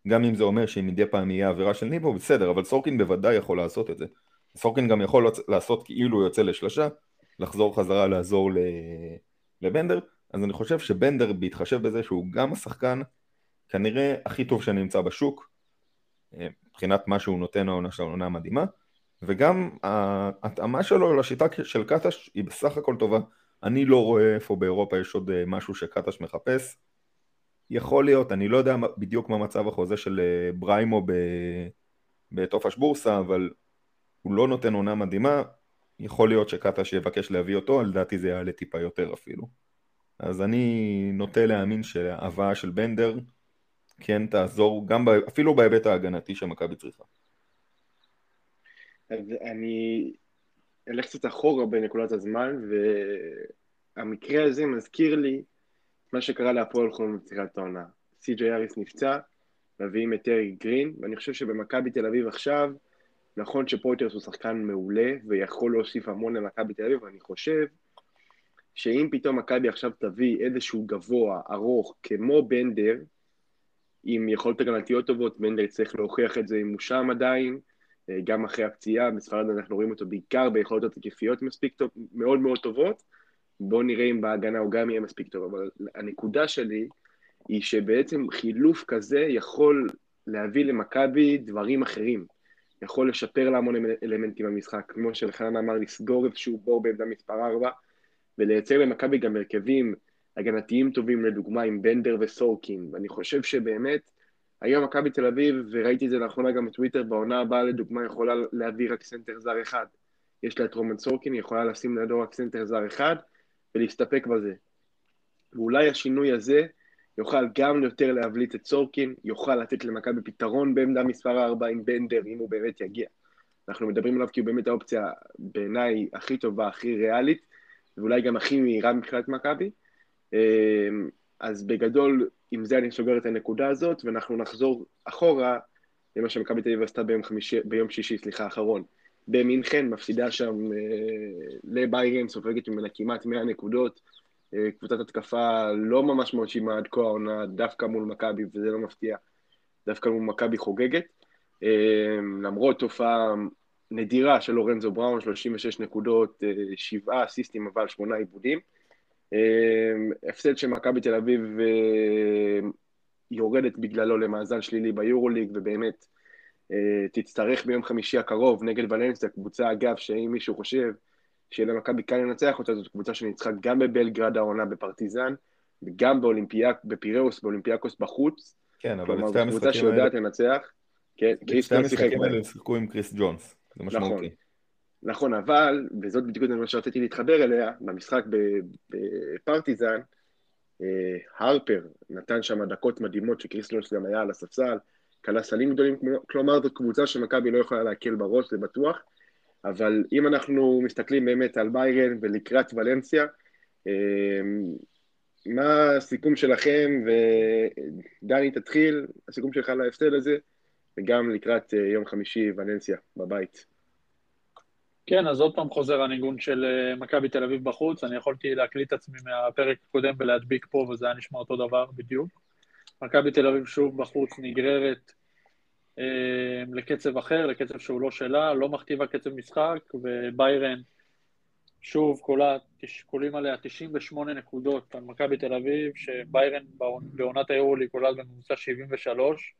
גם אם זה אומר שאם מדי פעם יהיה עבירה של ניבו, בסדר, אבל סורקין בוודאי יכול לעשות את זה. סורקין גם יכול לעשות כאילו הוא יוצא לשלושה, לחזור חזרה לעזור לבנדר, אז אני חושב שבנדר, בהתחשב בזה שהוא גם השחקן כנראה הכי טוב שנמצא בשוק, אה, מבחינת מה שהוא נותן העונה של העונה מדהימה, וגם ההתאמה שלו לשיטה של קטש היא בסך הכל טובה. אני לא רואה איפה באירופה יש עוד אה, משהו שקטש מחפש. יכול להיות, אני לא יודע בדיוק מה מצב החוזה של אה, בריימו בתופש בורסה, אבל הוא לא נותן עונה מדהימה, יכול להיות שקטש יבקש להביא אותו, לדעתי זה יעלה טיפה יותר אפילו. אז אני נוטה להאמין שההבאה של בנדר כן תעזור, גם אפילו בהיבט ההגנתי שמכבי צריכה. אז אני אלך קצת אחורה בנקודת הזמן, והמקרה הזה מזכיר לי מה שקרה להפועל חולון בצריכת העונה. סי.ג'יי אריס נפצע, מביאים את אריק גרין, ואני חושב שבמכבי תל אביב עכשיו, נכון שפויטרס הוא שחקן מעולה, ויכול להוסיף המון למכבי תל אביב, ואני חושב שאם פתאום מכבי עכשיו תביא איזשהו גבוה, ארוך, כמו בנדר, עם יכולות הגנתיות טובות, בנדר יצטרך להוכיח את זה אם הוא שם עדיין, גם אחרי הפציעה, בספרד אנחנו רואים אותו בעיקר ביכולות התקפיות מספיק טוב, מאוד מאוד טובות, בואו נראה אם בהגנה הוא גם יהיה מספיק טוב, אבל הנקודה שלי היא שבעצם חילוף כזה יכול להביא למכבי דברים אחרים, יכול לשפר לה המון אלמנטים במשחק, כמו שחנן אמר, לסגור איזשהו בור בעמדה מספר 4, ולייצר למכבי גם הרכבים הגנתיים טובים, לדוגמה עם בנדר וסורקין, ואני חושב שבאמת היום מכבי תל אביב, וראיתי את זה לאחרונה גם בטוויטר, בעונה הבאה לדוגמה יכולה להביא רק סנטר זר אחד. יש לה את רומן סורקין, היא יכולה לשים לידו רק סנטר זר אחד ולהסתפק בזה. ואולי השינוי הזה יוכל גם יותר להבליט את סורקין, יוכל לתת למכבי פתרון בעמדה מספר 4 עם בנדר, אם הוא באמת יגיע. אנחנו מדברים עליו כי הוא באמת האופציה בעיניי הכי טובה, הכי ריאלית, ואולי גם הכי מהירה מבחינת מכבי. אמ, אז בגדול, עם זה אני סוגר את הנקודה הזאת, ואנחנו נחזור אחורה למה שמכבי תל אביב עשתה ביום, ביום שישי, סליחה, האחרון. במינכן, מפסידה שם אה, לביירן, סופגת ממנה כמעט 100 נקודות. אה, קבוצת התקפה לא ממש מרשימה עד כה העונה, דווקא מול מכבי, וזה לא מפתיע, דווקא מול מכבי חוגגת. אה, למרות תופעה נדירה של לורנזו בראון, 36 נקודות, אה, שבעה אסיסטים, אבל שמונה עיבודים. אמ, הפסד שמכבי תל אביב אה, יורדת בגללו למאזן שלילי ביורוליג, ובאמת אה, תצטרך ביום חמישי הקרוב נגד ולנסיה, קבוצה אגב, שאם מישהו חושב שיהיה למכבי קל לנצח אותה, זאת קבוצה שניצחה גם בבלגרד העונה בפרטיזן, וגם באולימפיאק, בפיראוס, באולימפיאקוס בחוץ. כן, אבל את שתי המשחקים האלה... קבוצה שיודעת לנצח. כן, קריס ג'ונס שיחק בהם. שתי המשחקים האלה שיחקו עם קריס ג'ונס, זה משמעותי. נכון. נכון, אבל, וזאת בדיוק מה שרציתי להתחבר אליה, במשחק בפרטיזן, אה, הרפר נתן שם דקות מדהימות שקריסלוס גם היה על הספסל, כלה סלים גדולים, כלומר זאת קבוצה שמכבי לא יכולה להקל בראש, זה בטוח, אבל אם אנחנו מסתכלים באמת על ביירן ולקראת ולנסיה, אה, מה הסיכום שלכם, ודני תתחיל, הסיכום שלך להפסד הזה, וגם לקראת אה, יום חמישי ולנסיה בבית. כן, אז עוד פעם חוזר הניגון של אה, מכבי תל אביב בחוץ, אני יכולתי להקליט את עצמי מהפרק הקודם ולהדביק פה, וזה היה נשמע אותו דבר בדיוק. מכבי תל אביב שוב בחוץ נגררת אה, לקצב אחר, לקצב שהוא לא שלה, לא מכתיבה קצב משחק, וביירן שוב קולה, קולים עליה 98 נקודות על מכבי תל אביב, שביירן בעונת היורולי קולה בממוצע 73,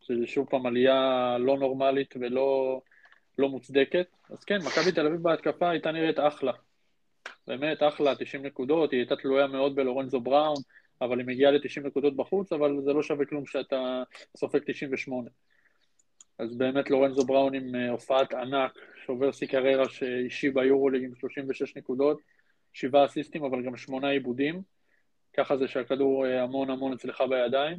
שזה שוב פעם עלייה לא נורמלית ולא... לא מוצדקת. אז כן, מכבי תל אביב בהתקפה הייתה נראית אחלה. באמת, אחלה, 90 נקודות, היא הייתה תלויה מאוד בלורנזו בראון, אבל היא מגיעה ל-90 נקודות בחוץ, אבל זה לא שווה כלום שאתה סופג 98. אז באמת לורנזו בראון עם אה, הופעת ענק, שובר שיא קריירה שאישי ביורוליג עם 36 נקודות, שבעה אסיסטים, אבל גם שמונה עיבודים. ככה זה שהכדור אה, המון המון אצלך בידיים.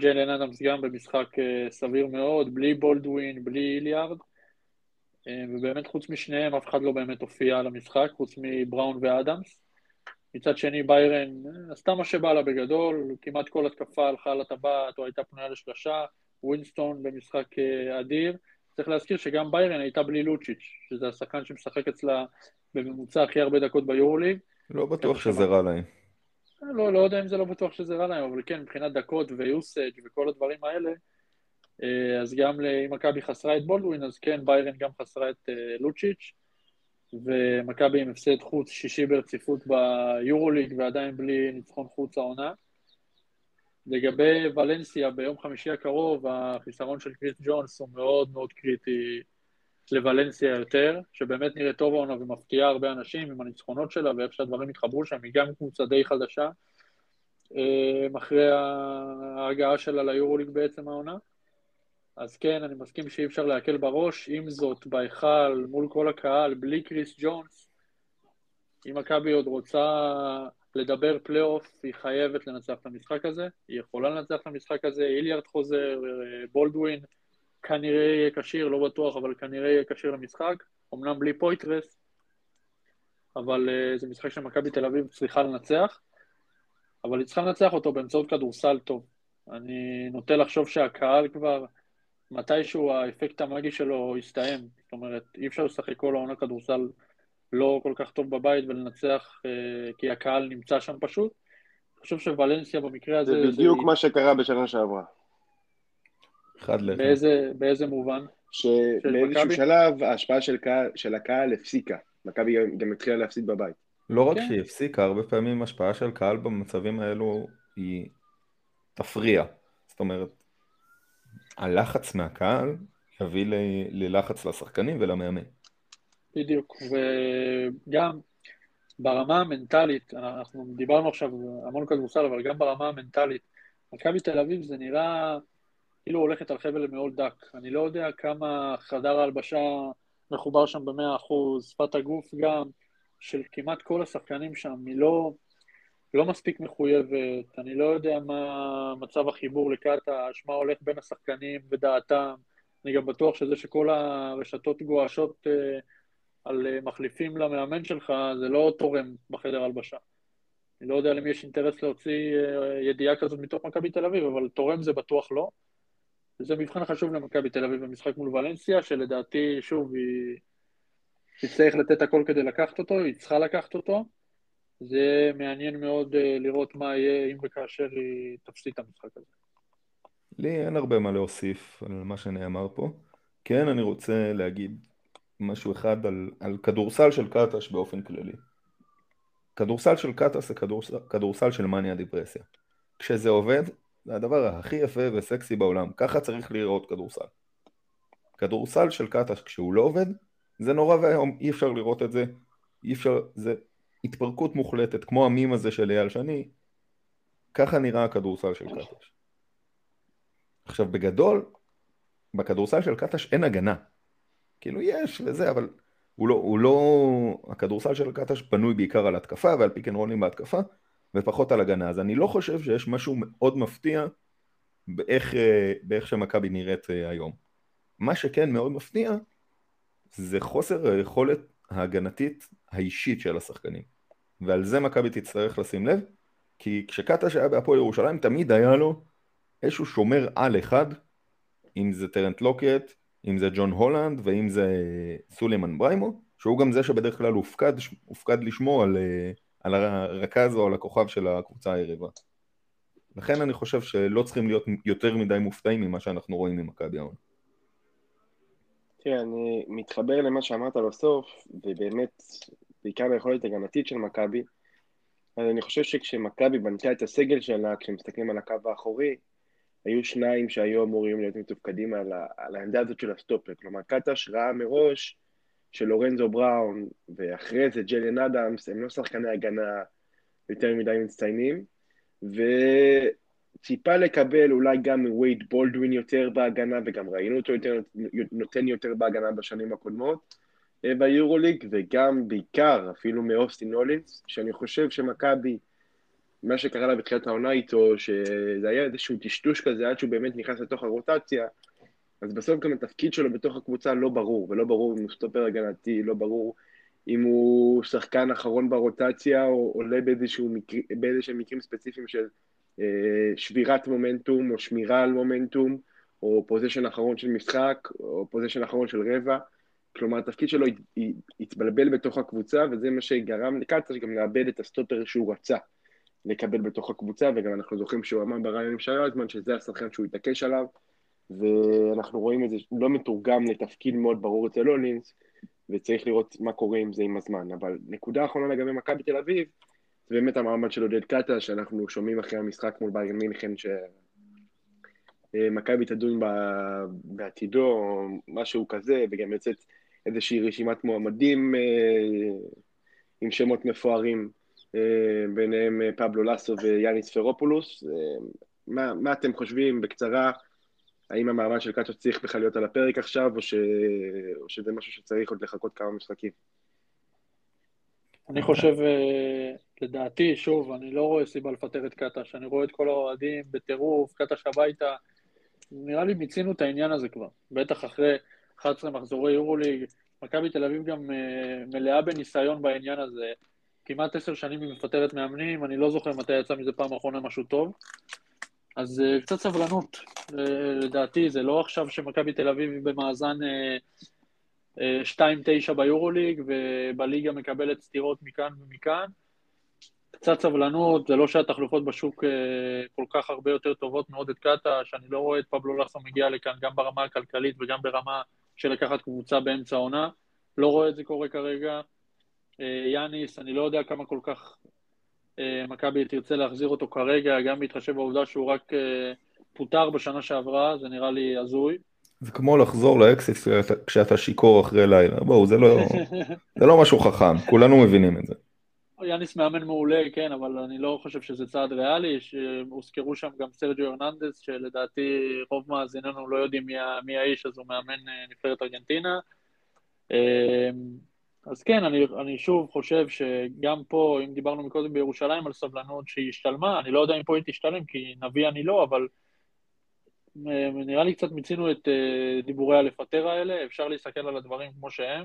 ג'יילן אדמס גם במשחק אה, סביר מאוד, בלי בולדווין, בלי איליארד. אה, ובאמת חוץ משניהם אף אחד לא באמת הופיע על המשחק, חוץ מבראון ואדמס. מצד שני ביירן עשתה מה שבא לה בגדול, כמעט כל התקפה הלכה על הטבעת או הייתה פנויה לשלושה, ווינסטון במשחק אדיר. צריך להזכיר שגם ביירן הייתה בלי לוצ'יץ', שזה השחקן שמשחק אצלה בממוצע הכי הרבה דקות ביורוליג. לא בטוח שזה רע להם. לא, לא יודע אם זה לא בטוח שזה רע להם, אבל כן, מבחינת דקות ו usage וכל הדברים האלה, אה, אז גם אם מכבי חסרה את בולדווין, אז כן, ביירן גם חסרה את אה, לוצ'יץ', ומכבי עם הפסד חוץ שישי ברציפות ביורוליג ועדיין בלי ניצחון חוץ העונה. לגבי ולנסיה, ביום חמישי הקרוב, החיסרון של קריס ג'ונס הוא מאוד מאוד קריטי לוולנסיה יותר, שבאמת נראית טוב העונה ומפתיעה הרבה אנשים עם הניצחונות שלה ואיך שהדברים התחברו שם, היא גם קבוצה די חדשה, אה, אחרי ההגעה שלה ליורוליג בעצם העונה. אז כן, אני מסכים שאי אפשר להקל בראש, עם זאת, בהיכל, מול כל הקהל, בלי קריס ג'ונס, אם מכבי עוד רוצה לדבר פלייאוף, היא חייבת לנצח את המשחק הזה, היא יכולה לנצח את המשחק הזה, היליארד חוזר, בולדווין כנראה יהיה כשיר, לא בטוח, אבל כנראה יהיה כשיר למשחק, אמנם בלי פויטרס, אבל uh, זה משחק שמכבי תל אביב צריכה לנצח, אבל היא צריכה לנצח אותו באמצעות כדורסל טוב. אני נוטה לחשוב שהקהל כבר, מתישהו האפקט המאגי שלו יסתיים, זאת אומרת, אי אפשר לשחק כל העונה כדורסל לא כל כך טוב בבית ולנצח uh, כי הקהל נמצא שם פשוט. אני חושב שוולנסיה במקרה הזה... זה בדיוק זה... מה שקרה בשנה שעברה. אחד לאחד. באיזה, באיזה מובן? שבאיזשהו שלב ההשפעה של, קהל, של הקהל הפסיקה. מכבי גם התחילה להפסיד בבית. לא רק כן. שהיא הפסיקה, הרבה פעמים השפעה של קהל במצבים האלו היא תפריע. זאת אומרת, הלחץ מהקהל יביא ללחץ לשחקנים ולמאמן. בדיוק, וגם ברמה המנטלית, אנחנו דיברנו עכשיו המון כדורסל, אבל גם ברמה המנטלית, מכבי תל אביב זה נראה כאילו הולכת על חבל מאוד דק. אני לא יודע כמה חדר ההלבשה מחובר שם במאה אחוז, שפת הגוף גם, של כמעט כל השחקנים שם, היא לא, לא מספיק מחויבת, אני לא יודע מה מצב החיבור לקטש, מה הולך בין השחקנים ודעתם. אני גם בטוח שזה שכל הרשתות גועשות אה, על אה, מחליפים למאמן שלך, זה לא תורם בחדר הלבשה. אני לא יודע למי יש אינטרס להוציא אה, ידיעה כזאת מתוך מכבי תל אביב, אבל תורם זה בטוח לא. וזה מבחן חשוב למכבי תל אביב במשחק מול ולנסיה, שלדעתי, שוב, היא תצטרך לתת הכל כדי לקחת אותו, היא צריכה לקחת אותו. זה מעניין מאוד אה, לראות מה יהיה אם וכאשר היא תפסיד את המשחק הזה. לי אין הרבה מה להוסיף על מה שנאמר פה. כן, אני רוצה להגיד משהו אחד על, על כדורסל של קטש באופן כללי. כדורסל של קטש זה כדורסל, כדורסל של מניה דיפרסיה. כשזה עובד, זה הדבר הכי יפה וסקסי בעולם, ככה צריך לראות כדורסל. כדורסל של קטש כשהוא לא עובד, זה נורא ואיום, אי אפשר לראות את זה, אי אפשר, זה התפרקות מוחלטת, כמו המים הזה של אייל שני, ככה נראה הכדורסל של קטש. עכשיו בגדול, בכדורסל של קטש אין הגנה. כאילו יש וזה, אבל הוא לא, הוא לא, הכדורסל של קטש בנוי בעיקר על התקפה ועל פיק אנד רולים בהתקפה, ופחות על הגנה. אז אני לא חושב שיש משהו מאוד מפתיע באיך, אה, באיך שמכבי נראית אה, היום. מה שכן מאוד מפתיע זה חוסר היכולת ההגנתית האישית של השחקנים. ועל זה מכבי תצטרך לשים לב, כי כשקטש היה בהפועל ירושלים תמיד היה לו איזשהו שומר על אחד, אם זה טרנט לוקט, אם זה ג'ון הולנד ואם זה סולימן בריימו, שהוא גם זה שבדרך כלל הופקד, הופקד לשמור על, אה, על הרכז או על הכוכב של הקבוצה היריבה. לכן אני חושב שלא צריכים להיות יותר מדי מופתעים ממה שאנחנו רואים ממכבי העונה. תראה, אני מתחבר למה שאמרת בסוף, ובאמת, בעיקר ביכולת הגנתית של מכבי, אז אני חושב שכשמכבי בנתה את הסגל שלה, כשמסתכלים על הקו האחורי, היו שניים שהיו אמורים להיות מתופקדים על, ה, על העמדה הזאת של הסטופר. כלומר, קטש ראה מראש שלורנזו בראון, ואחרי זה ג'לן אדמס, הם לא שחקני הגנה יותר מדי מצטיינים, וציפה לקבל אולי גם מווייד בולדווין יותר בהגנה, וגם ראינו אותו יותר, נותן יותר בהגנה בשנים הקודמות ביורוליג, וגם בעיקר אפילו מאוסטין הולינס, שאני חושב שמכבי, מה שקרה לה בתחילת העונה איתו, שזה היה איזשהו טשטוש כזה עד שהוא באמת נכנס לתוך הרוטציה, אז בסוף גם התפקיד שלו בתוך הקבוצה לא ברור, ולא ברור אם הוא סטופר הגנתי, לא ברור אם הוא שחקן אחרון ברוטציה, או עולה באיזשהם מקר, מקרים ספציפיים של אה, שבירת מומנטום, או שמירה על מומנטום, או possession אחרון של משחק, או possession אחרון של רבע. כלומר, התפקיד שלו התבלבל בתוך הקבוצה, וזה מה שגרם לקלצר גם לאבד את הסטופר שהוא רצה לקבל בתוך הקבוצה, וגם אנחנו זוכרים שהוא אמר בריאיון של אלטמן שזה השחקן שהוא התעקש עליו, ואנחנו רואים את זה לא מתורגם לתפקיד מאוד ברור אצל הולינס, וצריך לראות מה קורה עם זה עם הזמן. אבל נקודה אחרונה לגבי מכבי תל אביב, זה באמת המעמד של עודד קאטה, שאנחנו שומעים אחרי המשחק מול ביירן מינכן, שמכבי תדון בעתידו, או משהו כזה, וגם יוצאת איזושהי רשימת מועמדים אה, עם שמות מפוארים, אה, ביניהם אה, פבלו לסו ויאניס פרופולוס. מה, מה אתם חושבים בקצרה? האם המעמד של קאצ'ה צריך בכלל להיות על הפרק עכשיו, או, ש... או שזה משהו שצריך עוד לחכות כמה משחקים? אני חושב, לדעתי, שוב, אני לא רואה סיבה לפטר את קטש, אני רואה את כל האוהדים בטירוף, קטש הביתה, נראה לי מיצינו את העניין הזה כבר, בטח אחרי 11 מחזורי יורוליג, מכבי תל אביב גם uh, מלאה בניסיון בעניין הזה. כמעט עשר שנים היא מפטרת מאמנים, אני לא זוכר מתי יצא מזה פעם אחרונה משהו טוב. אז uh, קצת סבלנות, uh, לדעתי, זה לא עכשיו שמכבי תל אביב היא במאזן uh, uh, 2-9 ביורוליג, ובליגה מקבלת סטירות מכאן ומכאן. קצת סבלנות, זה לא שהתחלופות בשוק כל כך הרבה יותר טובות מעודד קאטה, שאני לא רואה את פבלו לאסו מגיע לכאן גם ברמה הכלכלית וגם ברמה של לקחת קבוצה באמצע העונה. לא רואה את זה קורה כרגע. אה, יאניס, אני לא יודע כמה כל כך אה, מכבי תרצה להחזיר אותו כרגע, גם בהתחשב בעובדה שהוא רק אה, פוטר בשנה שעברה, זה נראה לי הזוי. זה כמו לחזור לאקסיס כשאתה שיכור אחרי לילה, בואו, זה לא, זה לא משהו חכם, כולנו מבינים את זה. יאניס מאמן מעולה, כן, אבל אני לא חושב שזה צעד ריאלי, שהוזכרו שם גם סרג'ו הרננדס, שלדעתי רוב מאזיננו לא יודעים מי, מי האיש, אז הוא מאמן אה, נבחרת ארגנטינה. אמ, אז כן, אני, אני שוב חושב שגם פה, אם דיברנו מקודם בירושלים על סבלנות שהיא השתלמה, אני לא יודע אם פה היא תשתלם, כי נביא אני לא, אבל אה, נראה לי קצת מיצינו את אה, דיבורי הלפטר האלה, אפשר להסתכל על הדברים כמו שהם.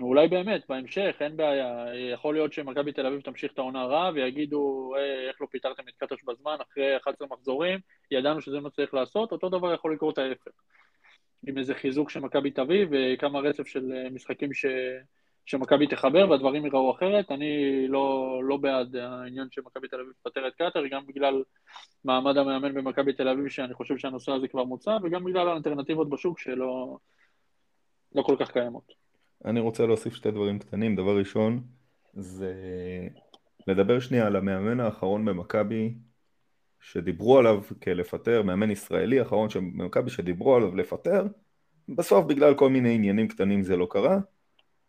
אולי באמת, בהמשך, אין בעיה. יכול להיות שמכבי תל אביב תמשיך את העונה רע ויגידו, אה, איך לא פיטרתם את קטוש בזמן, אחרי 11 מחזורים, ידענו שזה מה צריך לעשות, אותו דבר יכול לקרות ההפך. עם איזה חיזוק של מכבי תביא וכמה רצף של אה, משחקים ש... שמכבי תחבר והדברים ייראו אחרת. אני לא, לא בעד העניין שמכבי תל אביב תפטר את קטר, גם בגלל מעמד המאמן במכבי תל אביב, שאני חושב שהנושא הזה כבר מוצע, וגם בגלל האלטרנטיבות בשוק שלא לא כל כך קיימות. אני רוצה להוסיף שתי דברים קטנים. דבר ראשון, זה לדבר שנייה על המאמן האחרון במכבי, שדיברו עליו כלפטר, מאמן ישראלי אחרון במכבי שדיברו עליו לפטר, בסוף בגלל כל מיני עניינים קטנים זה לא קרה.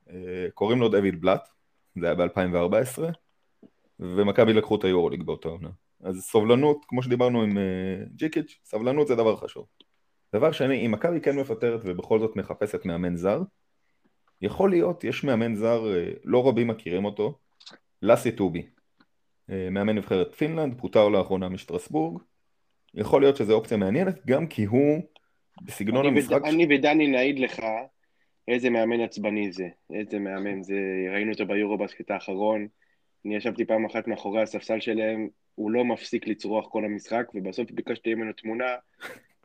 אה, קוראים לו דויד בלאט, זה היה ב-2014, ומכבי לקחו את היורוליג באותה עונה. אז סובלנות, כמו שדיברנו עם אה, ג'יקיץ', סבלנות זה דבר חשוב. דבר שני, אם מכבי כן מפטרת ובכל זאת מחפשת מאמן זר, יכול להיות, יש מאמן זר, אה, לא רבים מכירים אותו, לאסי טובי, אה, מאמן נבחרת פינלנד, פוטר לאחרונה משטרסבורג, יכול להיות שזו אופציה מעניינת, גם כי הוא בסגנון אני המשחק... וד... ש... אני ודני נעיד לך איזה מאמן עצבני זה, איזה מאמן זה, ראינו אותו ביורו בסקט האחרון, אני ישבתי פעם אחת מאחורי הספסל שלהם, הוא לא מפסיק לצרוח כל המשחק, ובסוף ביקשתי ממנו תמונה,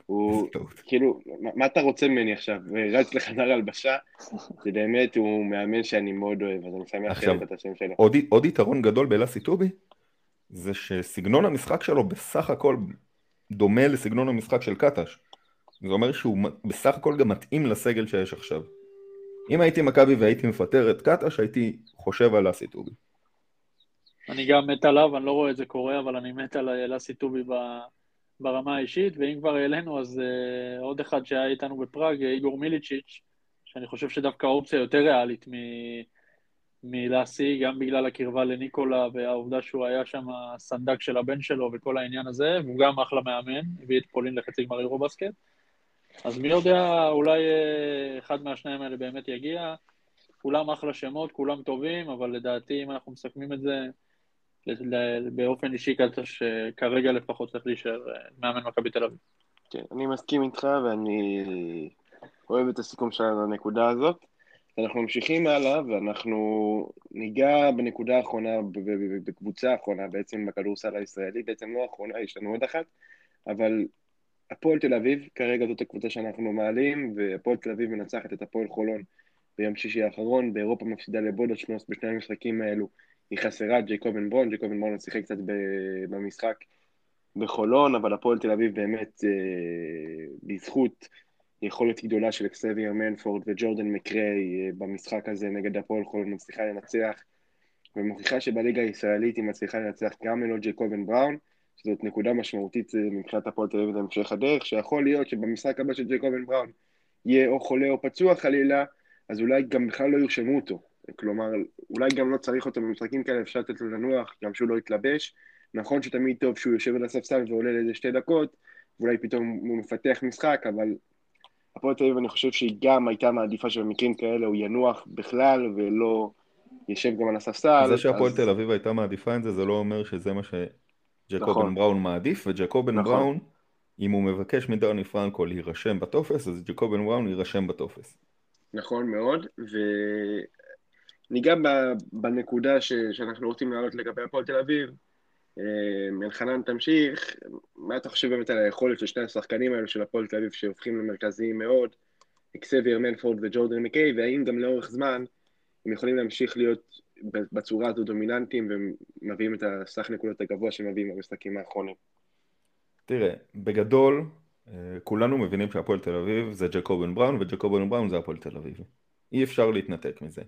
הוא כאילו, מה אתה רוצה ממני עכשיו? רץ לחדר הלבשה, זה באמת, הוא מאמן שאני מאוד אוהב, אז אני שמח את השם שלו. עוד, עוד יתרון גדול באלאסי טובי, זה שסגנון המשחק שלו בסך הכל דומה לסגנון המשחק של קטש. זה אומר שהוא בסך הכל גם מתאים לסגל שיש עכשיו. אם הייתי מכבי והייתי מפטר את קטש, הייתי חושב על אלאסי טובי. אני גם מת עליו, אני לא רואה את זה קורה, אבל אני מת על אלאסי טובי ב... ברמה האישית, ואם כבר העלינו, אז uh, עוד אחד שהיה איתנו בפראג, איגור מיליצ'יץ', שאני חושב שדווקא האופציה יותר ריאלית מ... מלאסי, גם בגלל הקרבה לניקולה והעובדה שהוא היה שם הסנדק של הבן שלו וכל העניין הזה, והוא גם אחלה מאמן, הביא את פולין לחצי גמר אירו בסקט. אז מי יודע, אולי uh, אחד מהשניים האלה באמת יגיע. כולם אחלה שמות, כולם טובים, אבל לדעתי, אם אנחנו מסכמים את זה, באופן אישי קלטה שכרגע לפחות צריך להישאר אה, מאמן מכבי תל אביב. כן, אני מסכים איתך ואני אוהב את הסיכום שלנו לנקודה הזאת. אנחנו ממשיכים הלאה, ואנחנו ניגע בנקודה האחרונה, בקבוצה האחרונה בעצם בכדורסל הישראלי, בעצם לא האחרונה, יש לנו עוד אחת, אבל הפועל תל אביב, כרגע זאת הקבוצה שאנחנו מעלים, והפועל תל אביב מנצחת את הפועל חולון ביום שישי האחרון, באירופה מפסידה לבודושנוס בשני המשחקים האלו, היא חסרה ג'ייקובן ברון, ג'ייקובן ברון שיחק קצת במשחק בחולון, אבל הפועל תל אביב באמת, אה, בזכות יכולת גדולה של אקסבייר מנפורד וג'ורדן מקריי אה, במשחק הזה נגד הפועל חולון, מצליחה לנצח, ומוכיחה שבליגה הישראלית היא מצליחה לנצח גם ללא ג'ייקובן בראון, שזאת נקודה משמעותית אה, מבחינת הפועל תל אביב להמשך הדרך, שיכול להיות שבמשחק הבא של ג'ייקובן בראון יהיה או חולה או פצוע חלילה, אז אולי גם בכלל לא ירשמו אותו. כלומר, אולי גם לא צריך אותו במשחקים כאלה, אפשר לתת לו לנוח, גם שהוא לא יתלבש. נכון שתמיד טוב שהוא יושב על הספסל ועולה לאיזה שתי דקות, ואולי פתאום הוא מפתח משחק, אבל הפועל תל אביב אני חושב שהיא גם הייתה מעדיפה שבמקרים כאלה הוא ינוח בכלל ולא יושב גם על הספסל. זה שהפועל אז... תל אביב הייתה מעדיפה את זה, זה לא אומר שזה מה שג'קובן נכון. בראון מעדיף, וג'קובן נכון. בראון, אם הוא מבקש מדרני פרנקו להירשם בטופס, אז ג'קובן בראון יירשם בטופס. נכון מאוד, וניגע בנקודה ש... שאנחנו רוצים להעלות לגבי הפועל תל אביב. אה, אלחנן תמשיך, מה אתה חושב באמת על היכולת של שני השחקנים האלו של הפועל תל אביב שהופכים למרכזיים מאוד, אקסבייר מנפורד וג'ורדן מקיי, והאם גם לאורך זמן הם יכולים להמשיך להיות בצורה הזו דומיננטיים ומביאים את הסך נקודות הגבוה שהם מביאים במשחקים האחרונים? תראה, בגדול, אה, כולנו מבינים שהפועל תל אביב זה ג'קובן בראון וג'קובן בראון זה הפועל תל אביב. אי אפשר להתנתק מזה.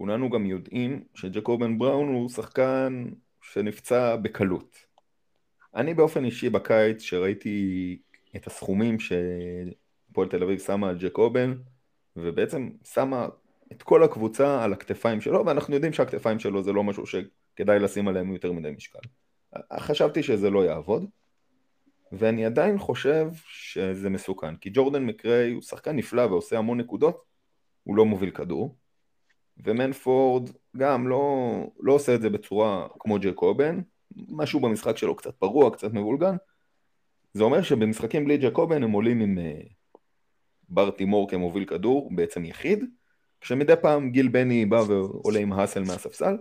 כולנו גם יודעים שג'קובן בראון הוא שחקן שנפצע בקלות. אני באופן אישי בקיץ שראיתי את הסכומים שהפועל תל אביב שמה על ג'קובן ובעצם שמה את כל הקבוצה על הכתפיים שלו ואנחנו יודעים שהכתפיים שלו זה לא משהו שכדאי לשים עליהם יותר מדי משקל. חשבתי שזה לא יעבוד ואני עדיין חושב שזה מסוכן כי ג'ורדן מקריי הוא שחקן נפלא ועושה המון נקודות הוא לא מוביל כדור ומנפורד גם לא, לא עושה את זה בצורה כמו ג'קובן, משהו במשחק שלו קצת פרוע, קצת מבולגן. זה אומר שבמשחקים בלי ג'קובן הם עולים עם uh, בר תימור כמוביל כדור, בעצם יחיד, כשמדי פעם גיל בני בא ועולה עם האסל מהספסל.